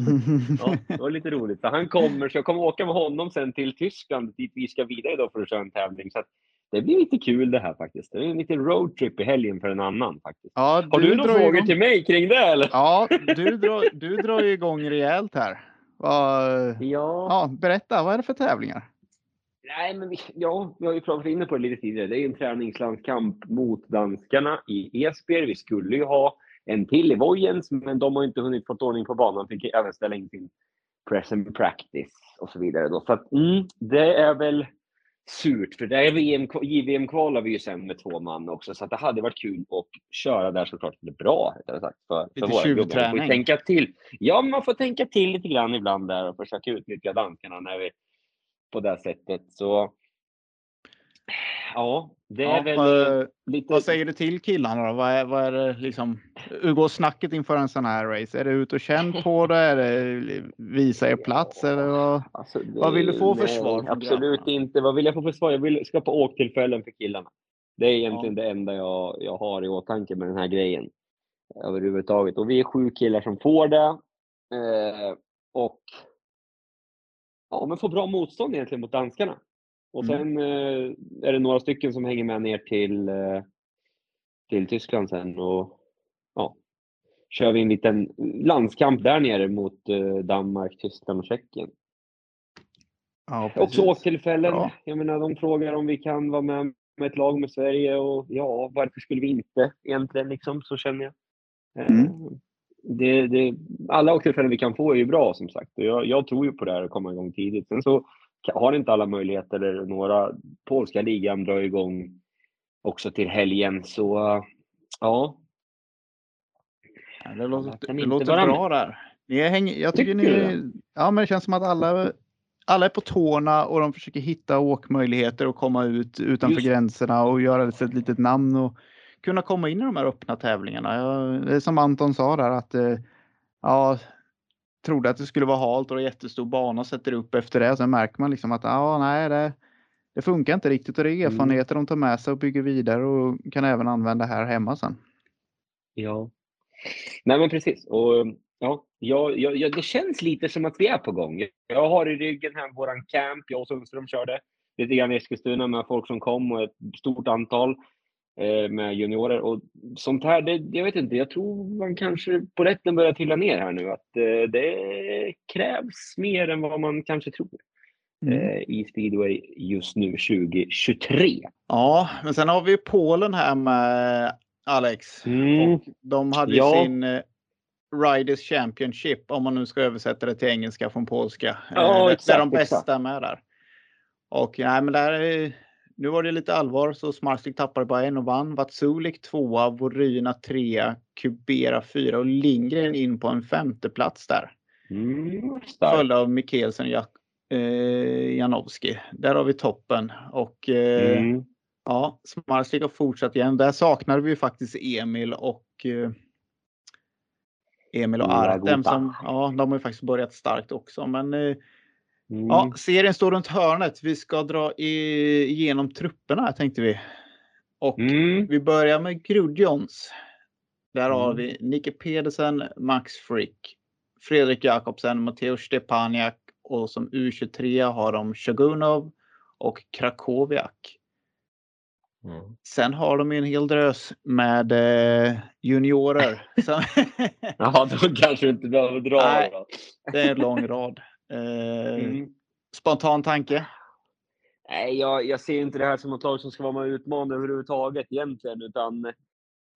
[SPEAKER 3] ja, det var lite roligt. Så han kommer, så jag kommer åka med honom sen till Tyskland dit vi ska vidare då för att köra en tävling. Så det blir lite kul det här faktiskt. Det är en liten roadtrip i helgen för en annan faktiskt.
[SPEAKER 4] ja
[SPEAKER 3] Har du, några frågor
[SPEAKER 4] igång...
[SPEAKER 3] till mig kring det eller?
[SPEAKER 4] Ja, du drar, du drar igång rejält här. Vad-
[SPEAKER 3] Ja.
[SPEAKER 4] Ja, berätta, vad är det för tävlingar?
[SPEAKER 3] Nej, men vi, ja, vi har ju pratat inne på det lite tidigare. Det är en träningslandskamp mot danskarna i Esbjerg. Vi skulle ju ha en till i Vojens, men de har inte hunnit få ordning på banan. Fick även ställa in sin present practice och så vidare. Då. Så att, mm, det är väl surt, för det är VM, JVM kvalar vi ju sen med två man också, så att det hade varit kul att köra där såklart. Eller bra, rättare sagt, för, för
[SPEAKER 4] Lite
[SPEAKER 3] våra gubbar. Man får tänka till. Ja, man får tänka till lite grann ibland där och försöka utnyttja danskarna när vi på det sättet. Så ja, det är
[SPEAKER 4] Ja,
[SPEAKER 3] väl
[SPEAKER 4] vad,
[SPEAKER 3] lite...
[SPEAKER 4] vad säger du till killarna då? Vad är, vad är det liksom? Hur går snacket inför en sån här race? Är det ut och känn på det? Är det visa er plats? Eller vad?
[SPEAKER 3] Alltså, det-
[SPEAKER 4] Vad vill du få för svar
[SPEAKER 3] Absolut inte. Vad vill jag få för svar? Jag vill skapa åktillfällen för killarna. Det är egentligen det enda jag, jag har i åtanke med den här grejen. Överhuvudtaget. Och vi är sju killar som får det. Eh, och ja, men får bra motstånd egentligen mot danskarna. Och
[SPEAKER 4] Mm.
[SPEAKER 3] sen eh, är det några stycken som hänger med ner till, eh, till Tyskland sen. Och ja, kör vi en liten landskamp där nere mot eh, Danmark, Tyskland och Tjeckien.
[SPEAKER 4] Ja,
[SPEAKER 3] Också åktillfällen.
[SPEAKER 4] Bra.
[SPEAKER 3] Jag menar, de frågar om vi kan vara med med ett lag med Sverige och ja, varför skulle vi inte egentligen liksom, så känner jag.
[SPEAKER 4] Mm.
[SPEAKER 3] det, det, alla tillfällen vi kan få är ju bra som sagt. Och jag, jag tror ju på det här att komma igång tidigt. Sen så har inte alla möjligheter, eller några. Polska ligan drar igång också till helgen, så ja.
[SPEAKER 4] Ja, det låter, det låter bra där. Ni häng, jag tycker,
[SPEAKER 3] Tycker
[SPEAKER 4] ni,
[SPEAKER 3] du
[SPEAKER 4] ja, men det känns som att alla, alla är på tårna och de försöker hitta åkmöjligheter och komma ut utanför
[SPEAKER 3] Just-
[SPEAKER 4] gränserna och göra sig ett litet namn och kunna komma in i de här öppna tävlingarna. Jag, det är som Anton sa där att eh, ja, trodde att det skulle vara halt och jättestor bana och sätter upp efter det. Sen märker man liksom att ja, nej, det, det funkar inte riktigt och det är
[SPEAKER 3] Mm.
[SPEAKER 4] erfarenheter de tar med sig och bygger vidare och kan även använda här hemma sen.
[SPEAKER 3] Ja. Nej men precis. Och, ja, ja, ja, ja, det känns lite som att vi är på gång. Jag har i ryggen här våran camp, jag och Sundström körde lite grann i Eskilstuna med folk som kom och ett stort antal med juniorer. Och sånt här, det, jag vet inte, jag tror man kanske på rätten börjar trilla ner här nu. Att eh, det krävs mer än vad man kanske tror
[SPEAKER 4] Mm.
[SPEAKER 3] eh, i speedway just nu 2023.
[SPEAKER 4] Ja, men sen har vi Polen här med Alex.
[SPEAKER 3] Mm.
[SPEAKER 4] Och de hade
[SPEAKER 3] Ja.
[SPEAKER 4] sin eh, Riders Championship, om man nu ska översätta det till engelska från polska.
[SPEAKER 3] Ja,
[SPEAKER 4] Eh, där
[SPEAKER 3] exakt,
[SPEAKER 4] de bästa
[SPEAKER 3] exakt.
[SPEAKER 4] med där. Och nej, men där, är- nu var det lite allvar så Smarslik tappade bara en och vann. Vatsulik tvåa, Voryna trea, Kubera fyra och Lindgren in på en femteplats där.
[SPEAKER 3] Mm.
[SPEAKER 4] Följd av Mikkelsen och Jak- eh, Janowski. Där har vi toppen. Och eh,
[SPEAKER 3] Mm.
[SPEAKER 4] Ja, Smarslik har fortsatt igen. Där saknade vi ju faktiskt Emil och eh, Emil och Artem som, ja, de har ju faktiskt börjat starkt också. Men eh,
[SPEAKER 3] Mm.
[SPEAKER 4] ja, serien står runt hörnet. Vi ska dra igenom trupperna tänkte vi. Och
[SPEAKER 3] Mm.
[SPEAKER 4] vi börjar med Grudjons. Där har
[SPEAKER 3] Mm.
[SPEAKER 4] vi Nicke Pedersen, Max Frick, Fredrik Jakobsen, Mateusz Stepaniak och som U23 har de Shogunov och Krakowiak.
[SPEAKER 3] Mm.
[SPEAKER 4] Sen har de ju en hel drös med eh, juniorer. Så,
[SPEAKER 3] Ja, då kanske inte behöver dra
[SPEAKER 4] Nej. det är en lång rad. Eh,
[SPEAKER 3] Mm.
[SPEAKER 4] Spontan tanke?
[SPEAKER 3] Nej, jag, jag ser inte det här som något lag som ska vara med och utmana överhuvudtaget egentligen, utan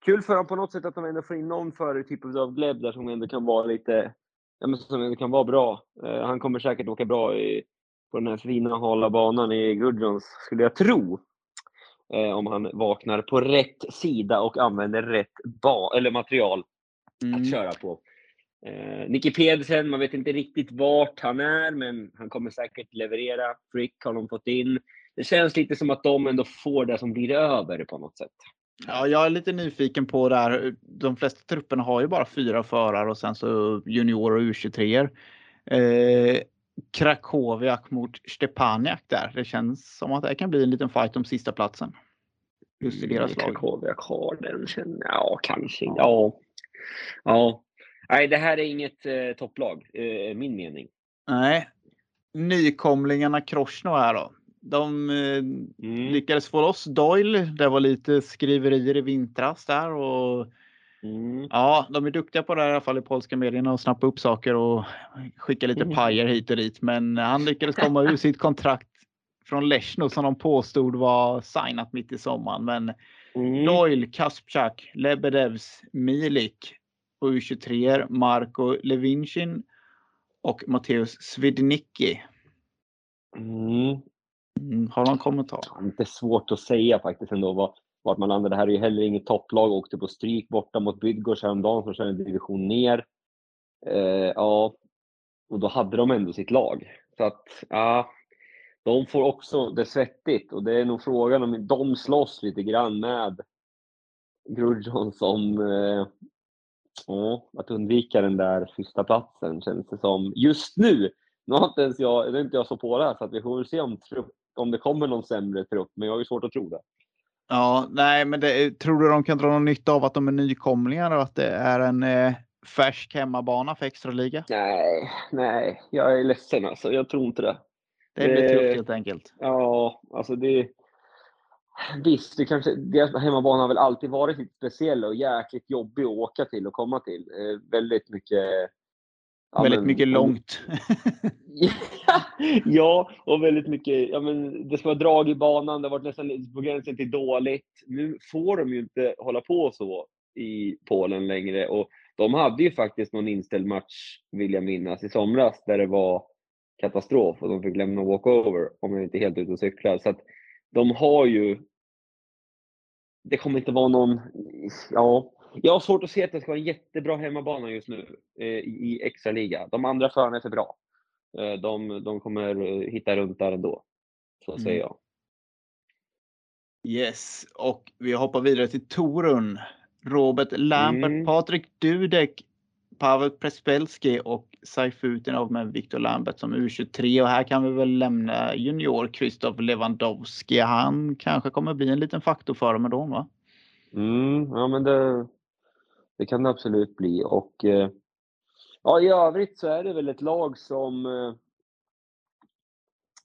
[SPEAKER 3] kul för dem på något sätt att de ändå får in någon förare typ av Gleb där som ändå kan vara lite, ja men som ändå kan vara bra. Eh, han kommer säkert åka bra i, på den här fina hala banan i Gudjons, skulle jag tro. Eh, om han vaknar på rätt sida och använder rätt ba- eller material
[SPEAKER 4] Mm.
[SPEAKER 3] att köra på. Eh, Nicky Pedersen, man vet inte riktigt vart han är, men han kommer säkert leverera. Frick har de fått in. Det känns lite som att de ändå får det som blir över på något sätt.
[SPEAKER 4] Ja, jag är lite nyfiken på det här. De flesta trupperna har ju bara fyra förare och sen så juniorer och U23. Eh, Krakowiak mot Stepaniak där. Det känns som att det kan bli en liten fight om sista platsen. Just i deras lag.
[SPEAKER 3] Krakowiak har den, känner Ja, kanske. Ja. ja. Nej, det här är inget eh, topplag, eh, min mening.
[SPEAKER 4] Nej. Nykomlingarna Krosno här då. De eh,
[SPEAKER 3] Mm.
[SPEAKER 4] lyckades få loss Doyle. Det var lite skriverier i vintras där och
[SPEAKER 3] Mm.
[SPEAKER 4] ja, de är duktiga på det här, i alla fall i polska medierna och snappa upp saker och skicka lite
[SPEAKER 3] Mm.
[SPEAKER 4] pajer hit och dit. Men han lyckades komma ur sitt kontrakt från Lechno som de påstod var signat mitt i sommaren. Men
[SPEAKER 3] Mm.
[SPEAKER 4] Doyle, Kaspchak, Lebedevs, Milik och U23 Marko Levinchin och Matteus Svidnicki.
[SPEAKER 3] Mm.
[SPEAKER 4] Mm, har någon kommentar?
[SPEAKER 3] Inte svårt att säga faktiskt ändå vad, vart man landar. Det här är ju heller inget topplag. Åkte på stryk borta mot Bydgoszcz häromdagen som en division ner. Eh, ja, och då hade de ändå sitt lag. Så att, ja, de får också det svettigt och det är nog frågan om de slåss lite grann med Grudjons om eh, ja, att undvika den där sista platsen känns det som. Just nu, nu har inte ens jag, nu är inte jag så på det här, så att vi får väl se om, trupp, om det kommer någon sämre trupp, men jag har ju svårt att tro det.
[SPEAKER 4] Ja, nej, men det, tror du de kan dra någon nytta av att de är nykomlingar och att det är en eh, färsk hemmabana för extraliga?
[SPEAKER 3] Nej, nej, jag är ledsen alltså. Jag tror inte det.
[SPEAKER 4] Det blir
[SPEAKER 3] Eh,
[SPEAKER 4] tufft helt enkelt.
[SPEAKER 3] Ja, alltså det... Visst, det kanske, deras hemmabana har väl alltid varit lite speciell och jäkligt jobbig att åka till och komma till. Eh, väldigt mycket... ja,
[SPEAKER 4] Väldigt
[SPEAKER 3] men-
[SPEAKER 4] mycket långt.
[SPEAKER 3] ja, och väldigt mycket. Ja, men det ska vara drag i banan. Det har varit nästan på gränsen till dåligt. Nu får de ju inte hålla på så i Polen längre. Och de hade ju faktiskt någon inställd match, vill jag minnas, i somras där det var katastrof och de fick lämna walkover om jag inte är helt ute och cyklar. Så att de har ju... Det kommer inte vara någon... Ja, jag har svårt att se att det ska vara en jättebra hemmabana just nu eh, i extra liga. De andra förarna är för bra. Eh, de, de kommer eh, hitta runt där ändå. Så
[SPEAKER 4] Mm.
[SPEAKER 3] säger jag.
[SPEAKER 4] Yes, och vi hoppar vidare till Torun. Robert Lambert,
[SPEAKER 3] Mm.
[SPEAKER 4] Patrik Dudek, Pavel Prespelski och Saifutinov med Viktor Lambert som U23. Och här kan vi väl lämna junior Krzysztof Lewandowski. Han kanske kommer bli en liten faktor för dem ändå, va?
[SPEAKER 3] Mm, ja, men det, det kan det absolut bli. Och eh, ja, i övrigt så är det väl ett lag som... Eh,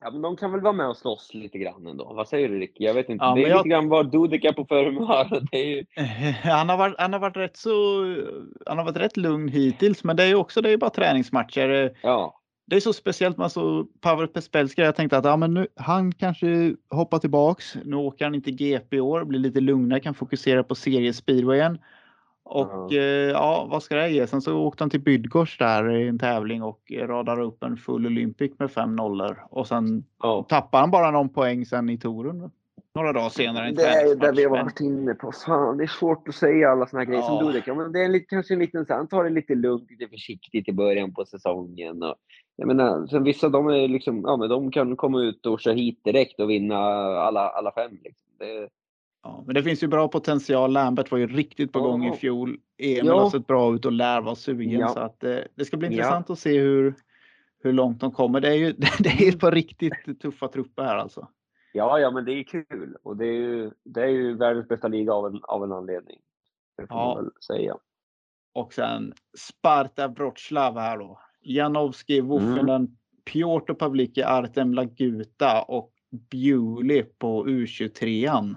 [SPEAKER 3] ja, men de kan väl vara med och slåss lite grann ändå. Vad säger du Ricky? Jag vet inte.
[SPEAKER 4] Ja,
[SPEAKER 3] det är
[SPEAKER 4] jag-
[SPEAKER 3] lite grann vad Dudek är på för humör. Det är ju,
[SPEAKER 4] Han har, varit, han har varit rätt så, han har varit rätt lugn hittills, men det är ju också, det är bara träningsmatcher.
[SPEAKER 3] ja,
[SPEAKER 4] Det är så speciellt med så Pavel Pespelski. Jag tänkte att ja, men nu, han kanske hoppar tillbaks. Nu åker han inte GP i år, blir lite lugnare, kan fokusera på seriespeedwayen. Och
[SPEAKER 3] Ja.
[SPEAKER 4] eh, ja, vad ska det ge? Sen så åkte han till Bydgoszcz där i en tävling och radar upp en full Olympic med fem nollor. Och sen
[SPEAKER 3] ja.
[SPEAKER 4] tappar han bara någon poäng sen i Torun. Några dagar senare.
[SPEAKER 3] Det är där vi har varit inne på. Fan, det är svårt att säga alla såna här grejer
[SPEAKER 4] Ja.
[SPEAKER 3] som Dudek. Men det är en, kanske en liten, han tar det lite lugnt, lite försiktigt i början på säsongen. Och, jag menar, sen vissa de är liksom, ja men de kan komma ut och köra hit direkt och vinna alla, alla fem. Liksom. Det,
[SPEAKER 4] Ja, men det finns ju bra potential. Lambert var ju riktigt på
[SPEAKER 3] Ja.
[SPEAKER 4] gång i fjol. Emil
[SPEAKER 3] Ja.
[SPEAKER 4] har sett bra ut och lär vara sugen.
[SPEAKER 3] Ja.
[SPEAKER 4] Så att, eh, det ska bli
[SPEAKER 3] Ja.
[SPEAKER 4] intressant att se hur, hur långt de kommer. Det är ju det är ett par riktigt tuffa trupper här alltså.
[SPEAKER 3] ja, ja, men det är kul. Och det är ju, det är ju världens bästa liga av en, av en anledning. Det får
[SPEAKER 4] Ja.
[SPEAKER 3] man väl säga.
[SPEAKER 4] Och sen Sparta Wroclaw här då. Janowski, Wuffinen, Piotr Pavlicki, Artem Laguta och Bewley på U23an.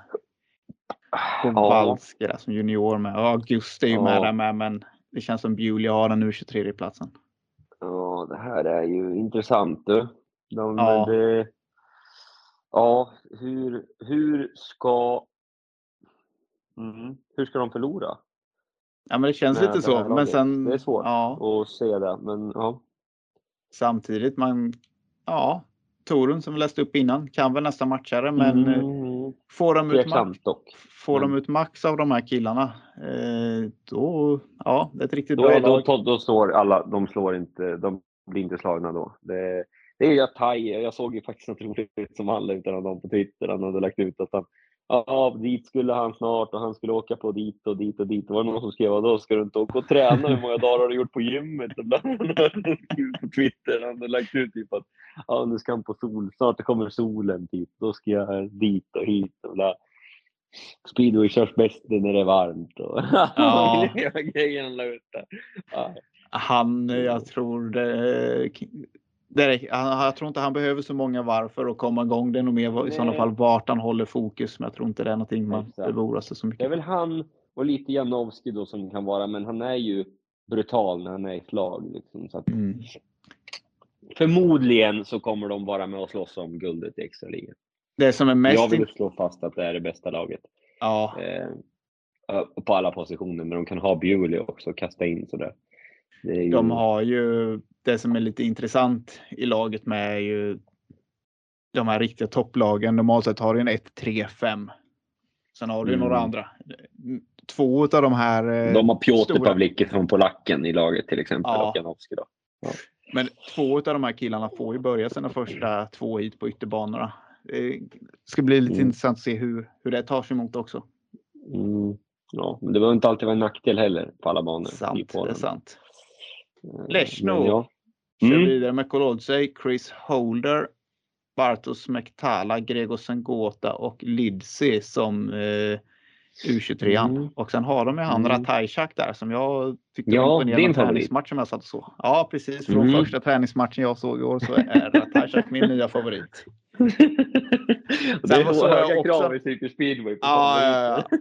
[SPEAKER 4] Kowalski där som junior med. Och August är ju
[SPEAKER 3] Ja.
[SPEAKER 4] med där med men det känns som Bewley har den U23-platsen.
[SPEAKER 3] Ja, det här är ju intressant du. De,
[SPEAKER 4] Ja.
[SPEAKER 3] Det, ja, hur, hur ska... Mm, hur ska de förlora?
[SPEAKER 4] Ja men det känns
[SPEAKER 3] med
[SPEAKER 4] lite så. Men sen,
[SPEAKER 3] Det är svårt
[SPEAKER 4] ja,
[SPEAKER 3] att se det, men ja.
[SPEAKER 4] samtidigt man, ja, Torun som vi läste upp innan kan väl nästa matcha det men eh,
[SPEAKER 3] Mm,
[SPEAKER 4] får de ut max,
[SPEAKER 3] dock.
[SPEAKER 4] får de
[SPEAKER 3] men-
[SPEAKER 4] ut max av de här killarna eh, då, ja, det är ett riktigt
[SPEAKER 3] Då,
[SPEAKER 4] bra
[SPEAKER 3] är, då,
[SPEAKER 4] lag.
[SPEAKER 3] då, då slår alla, de slår inte, de blir inte slagna då. Det, det är ju Atai, jag såg ju faktiskt något roligt som han la ut honom på Twitter, han hade lagt ut att han Ja, dit skulle han snart och han skulle åka på dit och dit och dit. Det var någon som skrev då ska du inte åka och träna? Hur många dagar har du gjort på gymmet? Och bland annat på Twitter. Han hade lagt ut typ att ja, nu ska han på sol. Snart kommer solen typ. Då ska jag dit och hit och bla. Speedway körs bäst när det är varmt och
[SPEAKER 4] Ja.
[SPEAKER 3] grejen han
[SPEAKER 4] jag tror det, det han- jag tror inte han behöver så många varv för att komma igång. Det är nog mer i sådana fall vart han håller fokus. Men jag tror inte det är någonting man oroa sig så
[SPEAKER 3] Det är
[SPEAKER 4] mycket
[SPEAKER 3] väl han och lite Janowski då som kan vara, men han är ju brutal när han är i slag. Liksom, så att
[SPEAKER 4] Mm.
[SPEAKER 3] Förmodligen så kommer de vara med och slåss om guldet i extraligan.
[SPEAKER 4] Det som är
[SPEAKER 3] Jag
[SPEAKER 4] mest...
[SPEAKER 3] vill
[SPEAKER 4] in-
[SPEAKER 3] slå fast att det är det bästa laget.
[SPEAKER 4] Ja,
[SPEAKER 3] Eh, på alla positioner, men de kan ha Bewley också och kasta in sådär. Ju...
[SPEAKER 4] de har ju det som är lite intressant i laget med är ju de här riktiga topplagen. Normalt sett har du en 1, 3, 5. Sen har du
[SPEAKER 3] Mm.
[SPEAKER 4] några andra. Två av de här. eh,
[SPEAKER 3] de har Piotr
[SPEAKER 4] stora-
[SPEAKER 3] Pavlicki från polacken i laget till exempel.
[SPEAKER 4] Ja.
[SPEAKER 3] Och Janowski då.
[SPEAKER 4] Men två av de här killarna får ju börja sina första två hit på ytterbanorna. Det ska bli lite
[SPEAKER 3] Mm.
[SPEAKER 4] intressant att se hur, hur det tar sig emot också.
[SPEAKER 3] Mm. Ja, men det behöver inte alltid vara en nackdel heller på alla banor. i
[SPEAKER 4] Sant, det är sant.
[SPEAKER 3] Eh,
[SPEAKER 4] Leshno.
[SPEAKER 3] men Ja.
[SPEAKER 4] Kör
[SPEAKER 3] Mm.
[SPEAKER 4] vidare med Kolodzej, Chris Holder, Bartosz Mektala, Gregor Sengota och Lidsey som eh, U23an.
[SPEAKER 3] Mm.
[SPEAKER 4] Och sen har de ju han
[SPEAKER 3] Mm.
[SPEAKER 4] Ratajczak där som jag tyckte
[SPEAKER 3] Ja,
[SPEAKER 4] var imponerande träningsmatch som jag satt och så. Ja, precis. Från
[SPEAKER 3] Mm.
[SPEAKER 4] första träningsmatchen jag såg i år så är Ratajczak min nya favorit.
[SPEAKER 3] Det är så höga
[SPEAKER 4] också-
[SPEAKER 3] krav i Cirkus speedway.
[SPEAKER 4] Ja, ja, ja.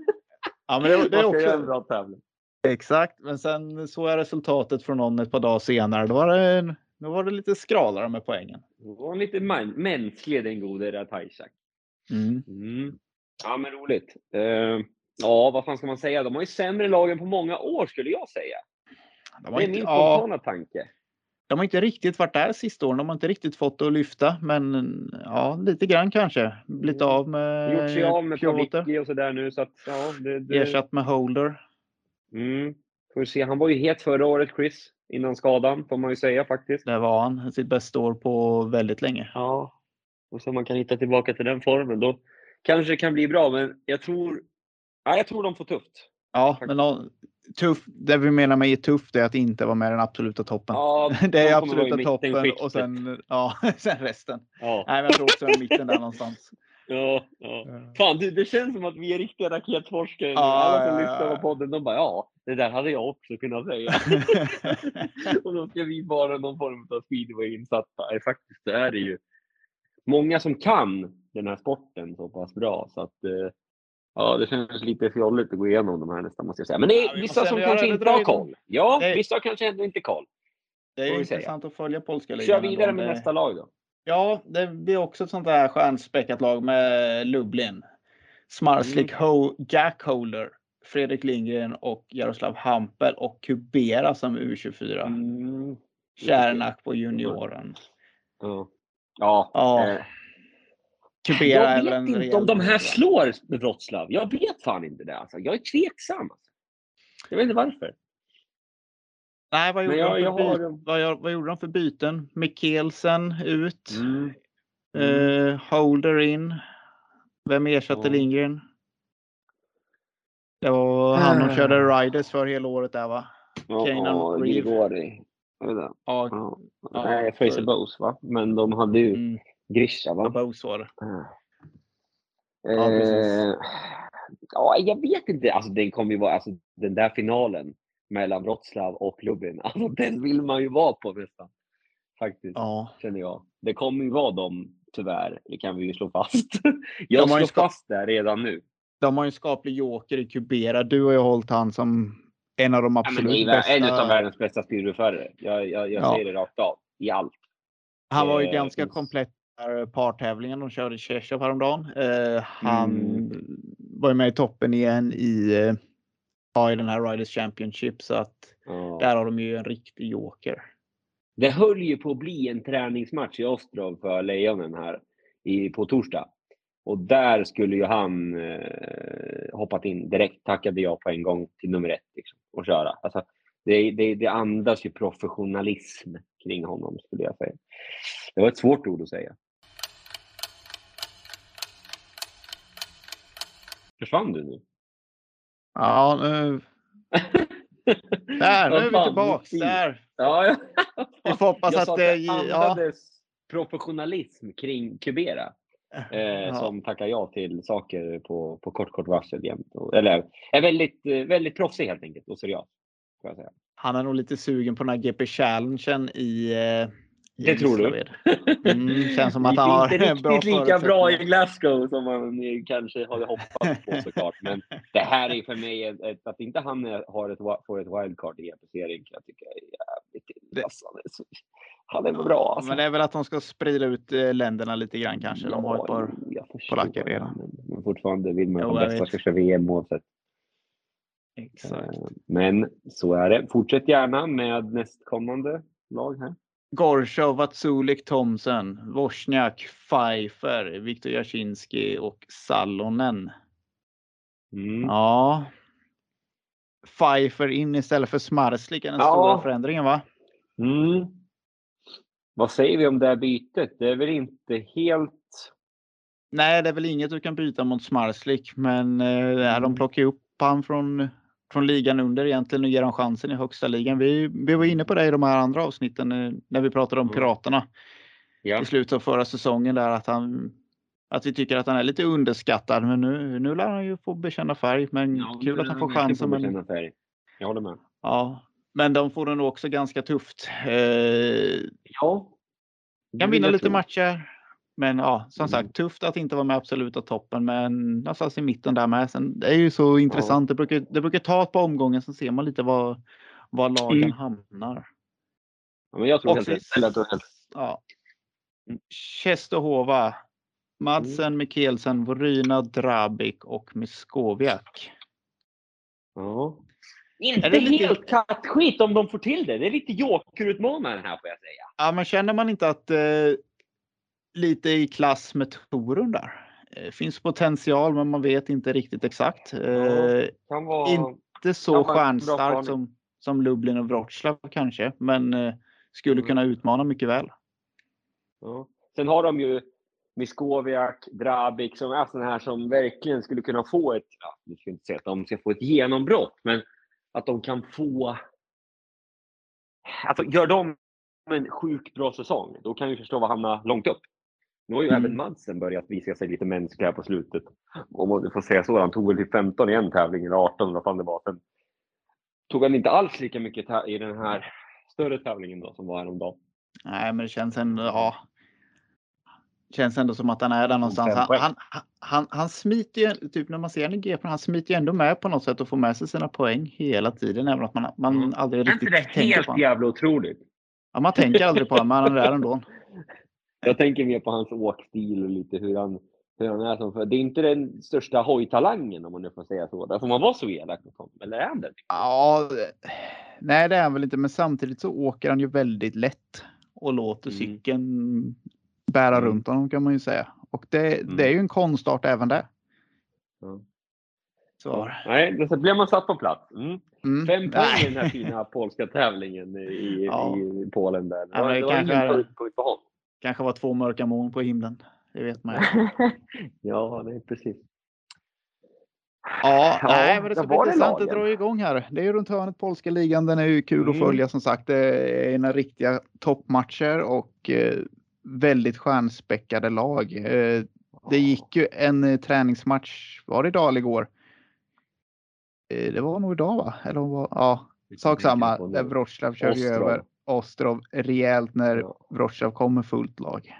[SPEAKER 4] ja men det, det är
[SPEAKER 3] göra en
[SPEAKER 4] också
[SPEAKER 3] bra tävling.
[SPEAKER 4] exakt. Men sen såg jag resultatet från någon ett par dagar senare. Då var det, då var det lite skralare med poängen.
[SPEAKER 3] Det var lite mänsklig den gode Ratajczak.
[SPEAKER 4] Mm.
[SPEAKER 3] Mm. Ja, men roligt. Eh, ja, vad fan ska man säga? De har ju sämre lag än på många år skulle jag säga.
[SPEAKER 4] De
[SPEAKER 3] Det är
[SPEAKER 4] inte,
[SPEAKER 3] min
[SPEAKER 4] ja,
[SPEAKER 3] spontana tanke.
[SPEAKER 4] de har inte riktigt varit där sista åren. De har inte riktigt fått det att lyfta. Men ja, lite grann kanske. Blivit
[SPEAKER 3] Mm.
[SPEAKER 4] av med
[SPEAKER 3] Gjort sig av med
[SPEAKER 4] Piotr.
[SPEAKER 3] Pavicki och sådär nu så att ja, det, det...
[SPEAKER 4] Ersatt med Holder.
[SPEAKER 3] Mm. Får vi se. Han var ju het förra året, Chris. Innan skadan, får man ju säga faktiskt.
[SPEAKER 4] Där var han. Sitt bästa år på väldigt länge.
[SPEAKER 3] Ja. Och så man kan hitta tillbaka till den formen. Då kanske det kan bli bra, men jag tror... Ja, jag tror de får tufft.
[SPEAKER 4] Ja,
[SPEAKER 3] Faktiskt.
[SPEAKER 4] men någon, tuff, det vi menar med tufft är att inte vara med i den absoluta toppen.
[SPEAKER 3] Ja,
[SPEAKER 4] det
[SPEAKER 3] de
[SPEAKER 4] är absoluta toppen och sen, ja, sen resten.
[SPEAKER 3] Ja.
[SPEAKER 4] Nej, men jag tror också i mitten där någonstans.
[SPEAKER 3] Ja, ja. Fan, du, det känns som att vi är riktiga raketforskare.
[SPEAKER 4] Ja,
[SPEAKER 3] Alla som
[SPEAKER 4] ja,
[SPEAKER 3] lyssnar på podden, de bara ja, det där hade jag också kunnat säga. och då ska vi vara någon form av speedway-insatta. Nej, Faktiskt det är det ju många som kan den här sporten så pass bra så att eh, ja, det känns lite fjolligt att gå igenom de här nästan måste jag säga. Men det är
[SPEAKER 4] Ja, vi
[SPEAKER 3] vissa som kanske inte har koll. Ja, vissa kanske ändå inte koll.
[SPEAKER 4] Det är
[SPEAKER 3] vi säga.
[SPEAKER 4] intressant att följa polska ligan.
[SPEAKER 3] Kör vidare med
[SPEAKER 4] Det-
[SPEAKER 3] nästa lag då.
[SPEAKER 4] Ja, det blir också ett sånt där stjärnspäckat lag med Lublin. Smarslik
[SPEAKER 3] Mm.
[SPEAKER 4] Ho, Jack Holder, Fredrik Lindgren och Jaroslav Hampel och Kubera som U24.
[SPEAKER 3] Mm.
[SPEAKER 4] Kärnak på junioren.
[SPEAKER 3] Ja. Ja.
[SPEAKER 4] Ja,
[SPEAKER 3] eh,
[SPEAKER 4] Kubera
[SPEAKER 3] jag vet inte om de här slår Wroclaw. Jag vet fan inte det. Alltså. Jag är tveksam. Alltså. Jag vet inte varför.
[SPEAKER 4] Nej, vad gjorde,
[SPEAKER 3] jag- jag har-?
[SPEAKER 4] Vad, gör- vad gjorde de för byten? Mikkelsen ut.
[SPEAKER 3] Mm.
[SPEAKER 4] Eh, Holder in. Vem ersatte
[SPEAKER 3] Ja.
[SPEAKER 4] Lindgren? Det var han som körde Riders för hela året där va?
[SPEAKER 3] Ja, ja. Grigori.
[SPEAKER 4] Ja,
[SPEAKER 3] Ja.
[SPEAKER 4] Ja,
[SPEAKER 3] Nej, Fraser Bowes va? Men de hade ju
[SPEAKER 4] mm,
[SPEAKER 3] Grisha va?
[SPEAKER 4] Bose var det. Ja.
[SPEAKER 3] Eh, ja, jag vet inte. Alltså, den kommer ju vara, alltså, den där finalen mellan Wroclaw och Lublin, alltså, den vill man ju vara på nästan. Faktiskt,
[SPEAKER 4] Ja.
[SPEAKER 3] känner jag. Det kommer ju vara dem, tyvärr. Det kan vi ju slå fast. Jag slår
[SPEAKER 4] ska-
[SPEAKER 3] fast det redan nu.
[SPEAKER 4] De har ju en skaplig joker i Kubera. Du har ju hållit han som en av de
[SPEAKER 3] Ja,
[SPEAKER 4] absolut
[SPEAKER 3] är
[SPEAKER 4] bästa.
[SPEAKER 3] en av världens bästa speedwayförare. Jag, jag, jag
[SPEAKER 4] Ja.
[SPEAKER 3] säger det rakt av. I allt.
[SPEAKER 4] Han var ju
[SPEAKER 3] Eh,
[SPEAKER 4] ganska komplett i partävlingen. De körde Tjechov häromdagen. Eh, han
[SPEAKER 3] Mm.
[SPEAKER 4] var ju med i toppen igen i, eh, ja, i den här Riders Championship. Så att
[SPEAKER 3] Ja.
[SPEAKER 4] där har de ju en riktig joker.
[SPEAKER 3] Det höll ju på att bli en träningsmatch i Ostrov för Lejonen här i, på torsdag. Och där skulle ju han eh, hoppat in direkt, tackade jag på en gång till nummer ett liksom, och köra. Alltså, det, det, det andas ju professionalism kring honom skulle jag säga. Det var ett svårt ord att säga. Försvann du nu?
[SPEAKER 4] Ja, nu, där, nu är vi
[SPEAKER 3] fint.
[SPEAKER 4] Där.
[SPEAKER 3] Ja, ja.
[SPEAKER 4] Vi får hoppas
[SPEAKER 3] jag
[SPEAKER 4] att det,
[SPEAKER 3] det
[SPEAKER 4] ja,
[SPEAKER 3] professionalism kring Kubera. Eh,
[SPEAKER 4] Ja.
[SPEAKER 3] Som tackar ja till saker på, på kort, kort varsel jämt. Eller är väldigt, eh, väldigt proffsig helt enkelt och seriös.
[SPEAKER 4] Han är nog lite sugen på den här GP Challengen i eh, i
[SPEAKER 3] Det tror du?
[SPEAKER 4] Mm, känns som att han har
[SPEAKER 3] inte
[SPEAKER 4] en bra
[SPEAKER 3] riktigt lika bra i. Glasgow som man kanske hade hoppats på såklart. Men det här är för mig, ett, ett, att inte han har ett, får ett wildcard i GP-serien kan jag tycka är jävligt illa. Alltså, han är bra alltså.
[SPEAKER 4] Men det är väl att de ska sprida ut eh, länderna lite grann kanske. De har ett par. polacker redan.
[SPEAKER 3] Men, men fortfarande vill man att de bästa ska köra VM oavsett.
[SPEAKER 4] Exakt.
[SPEAKER 3] Eh, Men så är det. Fortsätt gärna med nästkommande lag här.
[SPEAKER 4] Gorshov, Vatsulik, Thomsen, Wozniak, Pfeiffer, Viktor Jasinski och Salonen.
[SPEAKER 3] Mm.
[SPEAKER 4] Ja. Pfeiffer in istället för Smarslik är den
[SPEAKER 3] Ja.
[SPEAKER 4] stora förändringen va?
[SPEAKER 3] Mm. Vad säger vi om det här bytet? Det är väl inte helt...
[SPEAKER 4] Nej, det är väl inget du kan byta mot Smarslik, men eh, de plockar ju upp han från, från ligan under egentligen och ger han chansen i högsta ligan. Vi, vi var inne på det i de här andra avsnitten eh, när vi pratade om
[SPEAKER 3] Mm.
[SPEAKER 4] Piraterna
[SPEAKER 3] Ja.
[SPEAKER 4] i slutet av förra säsongen där att han att vi tycker att han är lite underskattad, men nu, nu lär han ju få bekänna färg. Men
[SPEAKER 3] Ja,
[SPEAKER 4] kul att han får chansen. Men.
[SPEAKER 3] Jag håller med.
[SPEAKER 4] ja, men de får det nog också ganska tufft. Eh,
[SPEAKER 3] Ja.
[SPEAKER 4] kan vinna lite matcher. Men ja, som
[SPEAKER 3] Mm.
[SPEAKER 4] sagt, tufft att inte vara med absoluta toppen, men någonstans i mitten där med. Sen, det är ju så intressant. Det, brukar, det brukar ta ett par omgångar, så ser man lite var, var lagen
[SPEAKER 3] Mm.
[SPEAKER 4] hamnar.
[SPEAKER 3] Ja, men jag tror
[SPEAKER 4] Och
[SPEAKER 3] helt rätt.
[SPEAKER 4] Ja. Czestochowa, Madsen, Mikkelsen, Voryna, Drabik och Miskowiak.
[SPEAKER 3] Ja. Inte
[SPEAKER 4] lite-
[SPEAKER 3] helt kattskit om de får till det. Det är lite jokerutmanaren här får jag säga.
[SPEAKER 4] Ja, men känner man inte att eh, lite i klass med Torun där? Eh, finns potential, men man vet inte riktigt exakt. Eh,
[SPEAKER 3] Kan vara...
[SPEAKER 4] inte så
[SPEAKER 3] Ja,
[SPEAKER 4] stjärnstark som, som Lublin och Wroclaw kanske, men eh, skulle
[SPEAKER 3] Mm.
[SPEAKER 4] kunna utmana mycket väl.
[SPEAKER 3] Ja. Sen har de ju Miskowiak, Drabic som är sådana här som verkligen skulle kunna få ett, ja, nu ska inte säga att de ska få ett genombrott, men att de kan få... Alltså gör de en sjukt bra säsong, då kan vi förstå vad hamna långt upp. Nu har ju
[SPEAKER 4] Mm.
[SPEAKER 3] även Madsen börjat visa sig lite mänsklig här på slutet. Om man får säga så. Han tog väl till 15 i en tävling, eller 18 vad fan det var. Sen tog han inte alls lika mycket i den här större tävlingen då, som var häromdagen.
[SPEAKER 4] Nej, men det känns ändå, ja. Känns ändå som att han är där någonstans. Han, han, han, han smiter ju, typ när man ser honom i GP, han smiter ju ändå med på något sätt och får med sig sina poäng hela tiden. Även att man, man
[SPEAKER 3] Mm.
[SPEAKER 4] aldrig
[SPEAKER 3] Är inte
[SPEAKER 4] riktigt
[SPEAKER 3] det
[SPEAKER 4] tänker på
[SPEAKER 3] helt
[SPEAKER 4] honom.
[SPEAKER 3] jävla otroligt?
[SPEAKER 4] Ja, man tänker aldrig på honom, men han är där ändå.
[SPEAKER 3] Jag tänker mer på hans åkstil och lite hur han, hur han är som för. Det är inte den största hojtalangen om man nu får säga så. Där får man vara så elak mot honom. Eller är han det?
[SPEAKER 4] Ja, nej det är han väl inte, men samtidigt så åker han ju väldigt lätt och låter
[SPEAKER 3] Mm.
[SPEAKER 4] cykeln bära
[SPEAKER 3] Mm.
[SPEAKER 4] runt honom kan man ju säga. Och det,
[SPEAKER 3] Mm.
[SPEAKER 4] det är ju en konstart även det.
[SPEAKER 3] Ja.
[SPEAKER 4] Så.
[SPEAKER 3] Nej, så blev man satt på plats. Mm.
[SPEAKER 4] Mm.
[SPEAKER 3] Fem poäng i den här fina polska tävlingen i,
[SPEAKER 4] Ja.
[SPEAKER 3] i Polen. Där. Det
[SPEAKER 4] Ja,
[SPEAKER 3] var,
[SPEAKER 4] men det
[SPEAKER 3] var
[SPEAKER 4] kanske
[SPEAKER 3] punkt punkt på honom.
[SPEAKER 4] Kanske var två mörka moln på himlen. Det vet man ju.
[SPEAKER 3] ja, det är precis.
[SPEAKER 4] Ja,
[SPEAKER 3] Ja,
[SPEAKER 4] nej, men det ska bli intressant att dra igång här. Det är ju runt hörnet polska ligan. Den är ju kul att
[SPEAKER 3] Mm.
[SPEAKER 4] följa som sagt. Det är några riktiga toppmatcher och eh, väldigt stjärnspäckade lag. Eh, det gick ju en eh, träningsmatch, var det idag eller igår? Det var nog idag va? Eller var, ja, sak samma. Där Wroclaw körde ju över Ostrov rejält när. Wroclaw kom med fullt lag.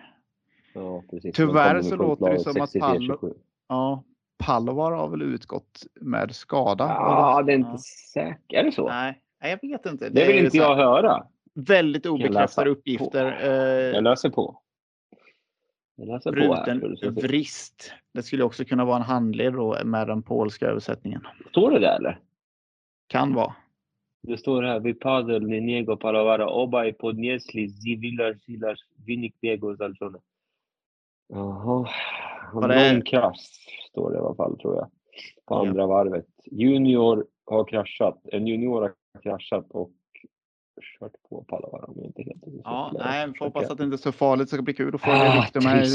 [SPEAKER 3] Ja, precis.
[SPEAKER 4] Tyvärr så låter det som att
[SPEAKER 3] 63,
[SPEAKER 4] Pallo-
[SPEAKER 3] 27.
[SPEAKER 4] Ja, Palovar har väl utgått med skada.
[SPEAKER 3] Ja, det är inte
[SPEAKER 4] Ja.
[SPEAKER 3] säkert. Är det så?
[SPEAKER 4] Nej, jag vet inte.
[SPEAKER 3] det vill
[SPEAKER 4] är
[SPEAKER 3] inte jag höra.
[SPEAKER 4] Väldigt obekräftade
[SPEAKER 3] på?
[SPEAKER 4] uppgifter.
[SPEAKER 3] Jag
[SPEAKER 4] Eh,
[SPEAKER 3] på. Jag läser på
[SPEAKER 4] bruten vrist. Det skulle också kunna vara en handled då med den polska översättningen.
[SPEAKER 3] Står det där eller?
[SPEAKER 4] Kan vara.
[SPEAKER 3] Det står här, Vypadel, Ninego, Palavara, Obaj, Podniesli, Zivilar, Silas, Vinik, Diego, Zalzone. Jaha.
[SPEAKER 4] Det-
[SPEAKER 3] Lång krasch står det i alla fall tror jag. På
[SPEAKER 4] Ja.
[SPEAKER 3] andra varvet. Junior har kraschat. En junior har kraschat och kört på Palavara om jag inte helt
[SPEAKER 4] Ja, nej, vi får hoppas att det inte är så farligt. Det ska bli kul att följa
[SPEAKER 3] Ah,
[SPEAKER 4] Viktor med.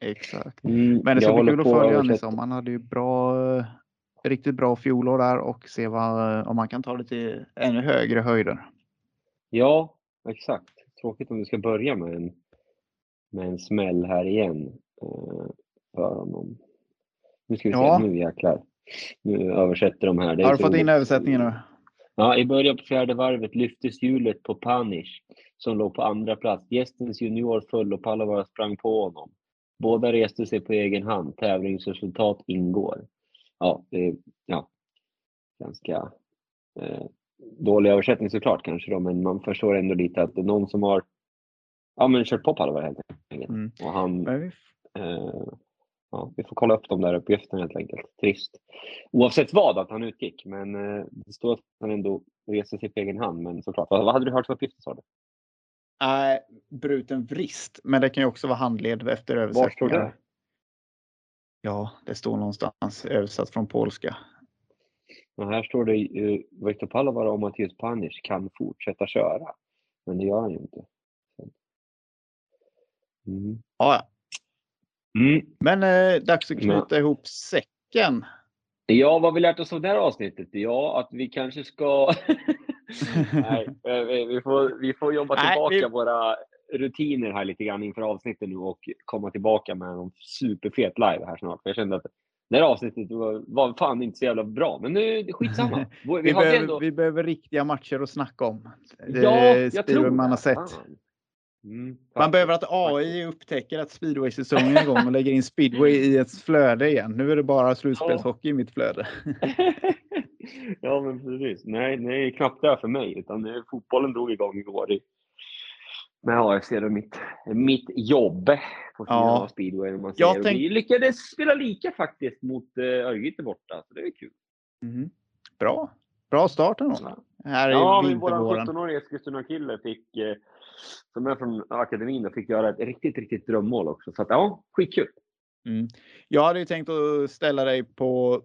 [SPEAKER 4] Exakt.
[SPEAKER 3] Mm,
[SPEAKER 4] Men det ska bli kul att följa honom i sommar. Han hade ju bra, riktigt bra fjolår där och se vad, om man kan ta det till ännu högre höjder.
[SPEAKER 3] Ja, exakt. Tråkigt om du ska börja med en, med en smäll här igen eh, för honom. Nu ska vi se,
[SPEAKER 4] Ja.
[SPEAKER 3] nu jäklar. Nu översätter de här. Det
[SPEAKER 4] Har du fått in översättningen nu?
[SPEAKER 3] Ja, i början på fjärde varvet lyftes hjulet på Panish som låg på andra plats. Gästens junior föll och Palavara sprang på honom. Båda reste sig på egen hand. Tävlingsresultat ingår. Ja, det är ja, ganska eh, dålig översättning såklart kanske då, men man förstår ändå lite att det är någon som har ja, men kört på Palavara helt enkelt.
[SPEAKER 4] Mm.
[SPEAKER 3] Och han, eh, ja, vi får kolla upp de där uppgifterna helt enkelt. Trist. Oavsett vad att han utgick, men eh, det står att han ändå reser sig på egen hand. Men såklart, vad, vad hade du hört för uppgifter sa du?
[SPEAKER 4] Nej, bruten vrist. Men det kan ju också vara handled efter översättningar. Ja, det står någonstans översatt från polska.
[SPEAKER 3] Och här står det uh, Viktor Palavara och Mattias Panic kan fortsätta köra. Men det gör han ju inte. Mm.
[SPEAKER 4] Ja.
[SPEAKER 3] Mm.
[SPEAKER 4] Men eh, dags att knyta ihop säcken.
[SPEAKER 3] Ja, vad vi lärt oss av det här avsnittet? Ja, att vi kanske ska... Nej, eh, vi, vi, får, vi får jobba
[SPEAKER 4] Nej,
[SPEAKER 3] tillbaka
[SPEAKER 4] vi-
[SPEAKER 3] våra rutiner här lite grann inför avsnittet nu och komma tillbaka med en superfet live här snart. För jag kände att det här avsnittet var, var fan inte så jävla bra, men nu skitsamma. Vi,
[SPEAKER 4] Vi, behöver,
[SPEAKER 3] ändå...
[SPEAKER 4] vi behöver riktiga matcher att snacka om.
[SPEAKER 3] Ja,
[SPEAKER 4] Eh,
[SPEAKER 3] jag tror
[SPEAKER 4] man har
[SPEAKER 3] det.
[SPEAKER 4] sett.
[SPEAKER 3] Mm,
[SPEAKER 4] Man behöver att AI upptäcker att speedway-säsongen är igång och lägger in speedway i ett flöde igen. Nu är det bara slutspelshockey i mitt flöde.
[SPEAKER 3] ja, men precis. Nej, det är knappt där för mig, utan fotbollen drog igång igår i, med AFC. Då mitt, mitt jobb på
[SPEAKER 4] Ja.
[SPEAKER 3] speedway. Man ser.
[SPEAKER 4] Tänk-
[SPEAKER 3] Vi lyckades spela lika faktiskt mot uh, Örgryte borta, så det är kul.
[SPEAKER 4] Mhm. Bra. Bra start ändå. Här
[SPEAKER 3] Ja,
[SPEAKER 4] i
[SPEAKER 3] men vår
[SPEAKER 4] vintervåren.
[SPEAKER 3] 17-åriga Eskilstuna-kille fick, eh, som är från akademin, och fick göra ett riktigt, riktigt drömmål också. Så att, ja, skitkul.
[SPEAKER 4] Mm. Jag hade ju tänkt att ställa dig på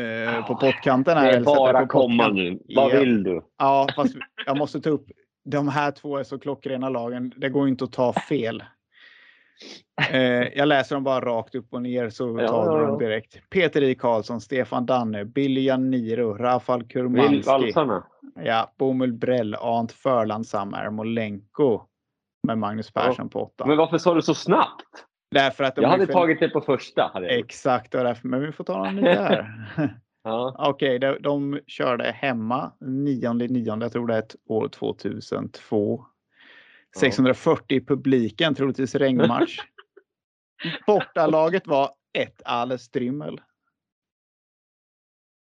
[SPEAKER 4] eh, på pottkanten här.
[SPEAKER 3] Det är bara
[SPEAKER 4] på
[SPEAKER 3] komma nu. Vad
[SPEAKER 4] Ja.
[SPEAKER 3] vill du?
[SPEAKER 4] Ja, fast jag måste ta upp. De här två är så klockrena lagen. Det går inte att ta fel. Eh, jag läser dem bara rakt upp och ner så
[SPEAKER 3] Ja,
[SPEAKER 4] tar
[SPEAKER 3] ja,
[SPEAKER 4] du
[SPEAKER 3] ja.
[SPEAKER 4] dem direkt. Peter I. Karlsson, Stefan Danne, Billy Janiro, Rafal Kurmanski, ja, Bomull Brell, Ant Förland, Sam Ermolenko med Magnus Persson på åtta.
[SPEAKER 3] Men varför sa du så snabbt?
[SPEAKER 4] Därför att
[SPEAKER 3] Jag hade
[SPEAKER 4] för-
[SPEAKER 3] tagit det på första. Hade.
[SPEAKER 4] Exakt, var därför. Men vi får ta någon nya här.
[SPEAKER 3] Ja.
[SPEAKER 4] Okej, de, de körde hemma 9 9 jag tror det är ett år 2002. 640 i publiken, troligtvis regnmatch. Bortalaget var 1 Ale Strymmel.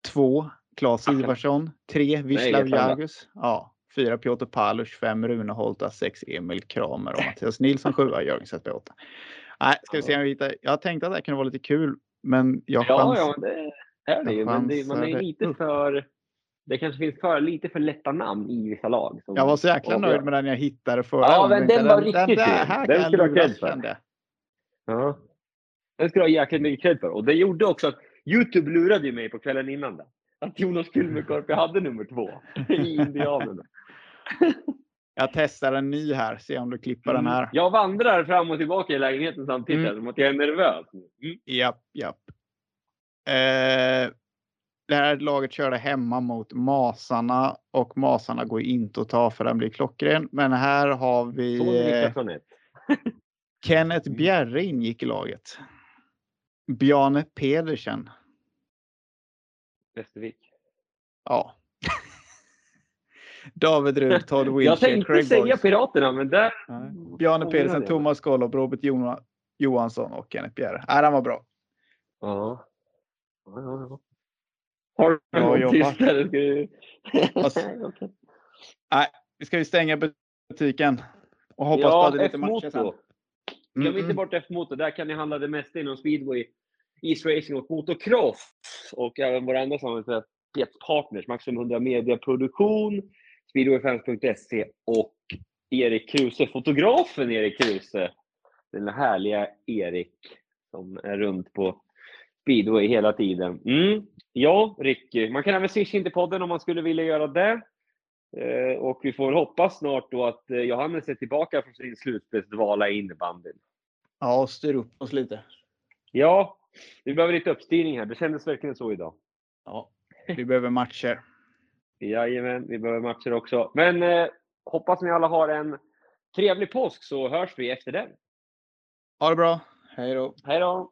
[SPEAKER 4] 2 Claes Ivarsson. 3 Wislav. Jagus. Ja, 4 Piotr Palus. 5 Rune Holta. 6 Emil Kramer och Mattias Nilsson. 7 Jörgen Zetterberg 8. Nej, ska vi se om vi hittar. Jag tänkte att det här kunde vara lite kul, men jag
[SPEAKER 3] Ja,
[SPEAKER 4] chans...
[SPEAKER 3] ja, det är det ju. Men det, man är lite för... Det kanske finns för, lite för lätta namn i vissa lag. som-
[SPEAKER 4] Jag var så jäkla nöjd med den jag hittade förra
[SPEAKER 3] Ja, men den var riktigt
[SPEAKER 4] den,
[SPEAKER 3] fin. Den ska du ha cred för. Ja. Den du ha jäkligt mycket cred för. Och det gjorde också att Youtube lurade mig på kvällen innan. Där. Att Jonas Kulmerkorpi hade nummer två i Indianerna.
[SPEAKER 4] Jag testar en ny här, se om du klipper den här.
[SPEAKER 3] Jag vandrar fram och tillbaka i lägenheten samtidigt
[SPEAKER 4] Mm.
[SPEAKER 3] som att jag är nervös. Mm.
[SPEAKER 4] Japp, japp. Eh, det här laget körde hemma mot Masarna och Masarna går inte att ta för den blir klockren. Men här har vi eh. Kenneth Bjerre ingick i laget. Bjarne Pedersen.
[SPEAKER 3] Västervik.
[SPEAKER 4] Ja. David Rud, Todd Wilshire,
[SPEAKER 3] Jag tänkte
[SPEAKER 4] Craig
[SPEAKER 3] säga
[SPEAKER 4] Boyce.
[SPEAKER 3] Piraterna, men där...
[SPEAKER 4] Nej. Bjarne Pedersen. Thomas Gollob, Robert Johansson och Kenneth Bjerre. Nej, den var bra.
[SPEAKER 3] Ja. Har du någon.
[SPEAKER 4] Fast-
[SPEAKER 3] Okej.
[SPEAKER 4] Nej, vi ska ju stänga butiken. Och hoppas på
[SPEAKER 3] Ja,
[SPEAKER 4] att det är lite matcher sen.
[SPEAKER 3] Glöm
[SPEAKER 4] Mm,
[SPEAKER 3] inte bort F-moto. Där kan ni handla det mesta inom speedway, isracing och motocross. Och även våra andra samarbetspartners, Max 500 Media Produktion, speedwayfans.se och Erik Kruse, fotografen Erik Kruse. Den härliga Erik som är runt på speedway hela tiden. Mm. Ja, Ricky. Man kan även swisha in till podden om man skulle vilja göra det. Eh, och vi får väl hoppas snart då att eh, Johannes är tillbaka från sin slutspelsdvala i innebandyn.
[SPEAKER 4] Ja, styr upp oss lite.
[SPEAKER 3] Ja, vi behöver lite uppstyrning här. Det kändes verkligen så idag.
[SPEAKER 4] Ja, vi behöver matcher.
[SPEAKER 3] Jajamän, vi behöver matcher också. Men eh, hoppas ni alla har en trevlig påsk så hörs vi efter den.
[SPEAKER 4] Ha det bra. Hej då.
[SPEAKER 3] Hej då!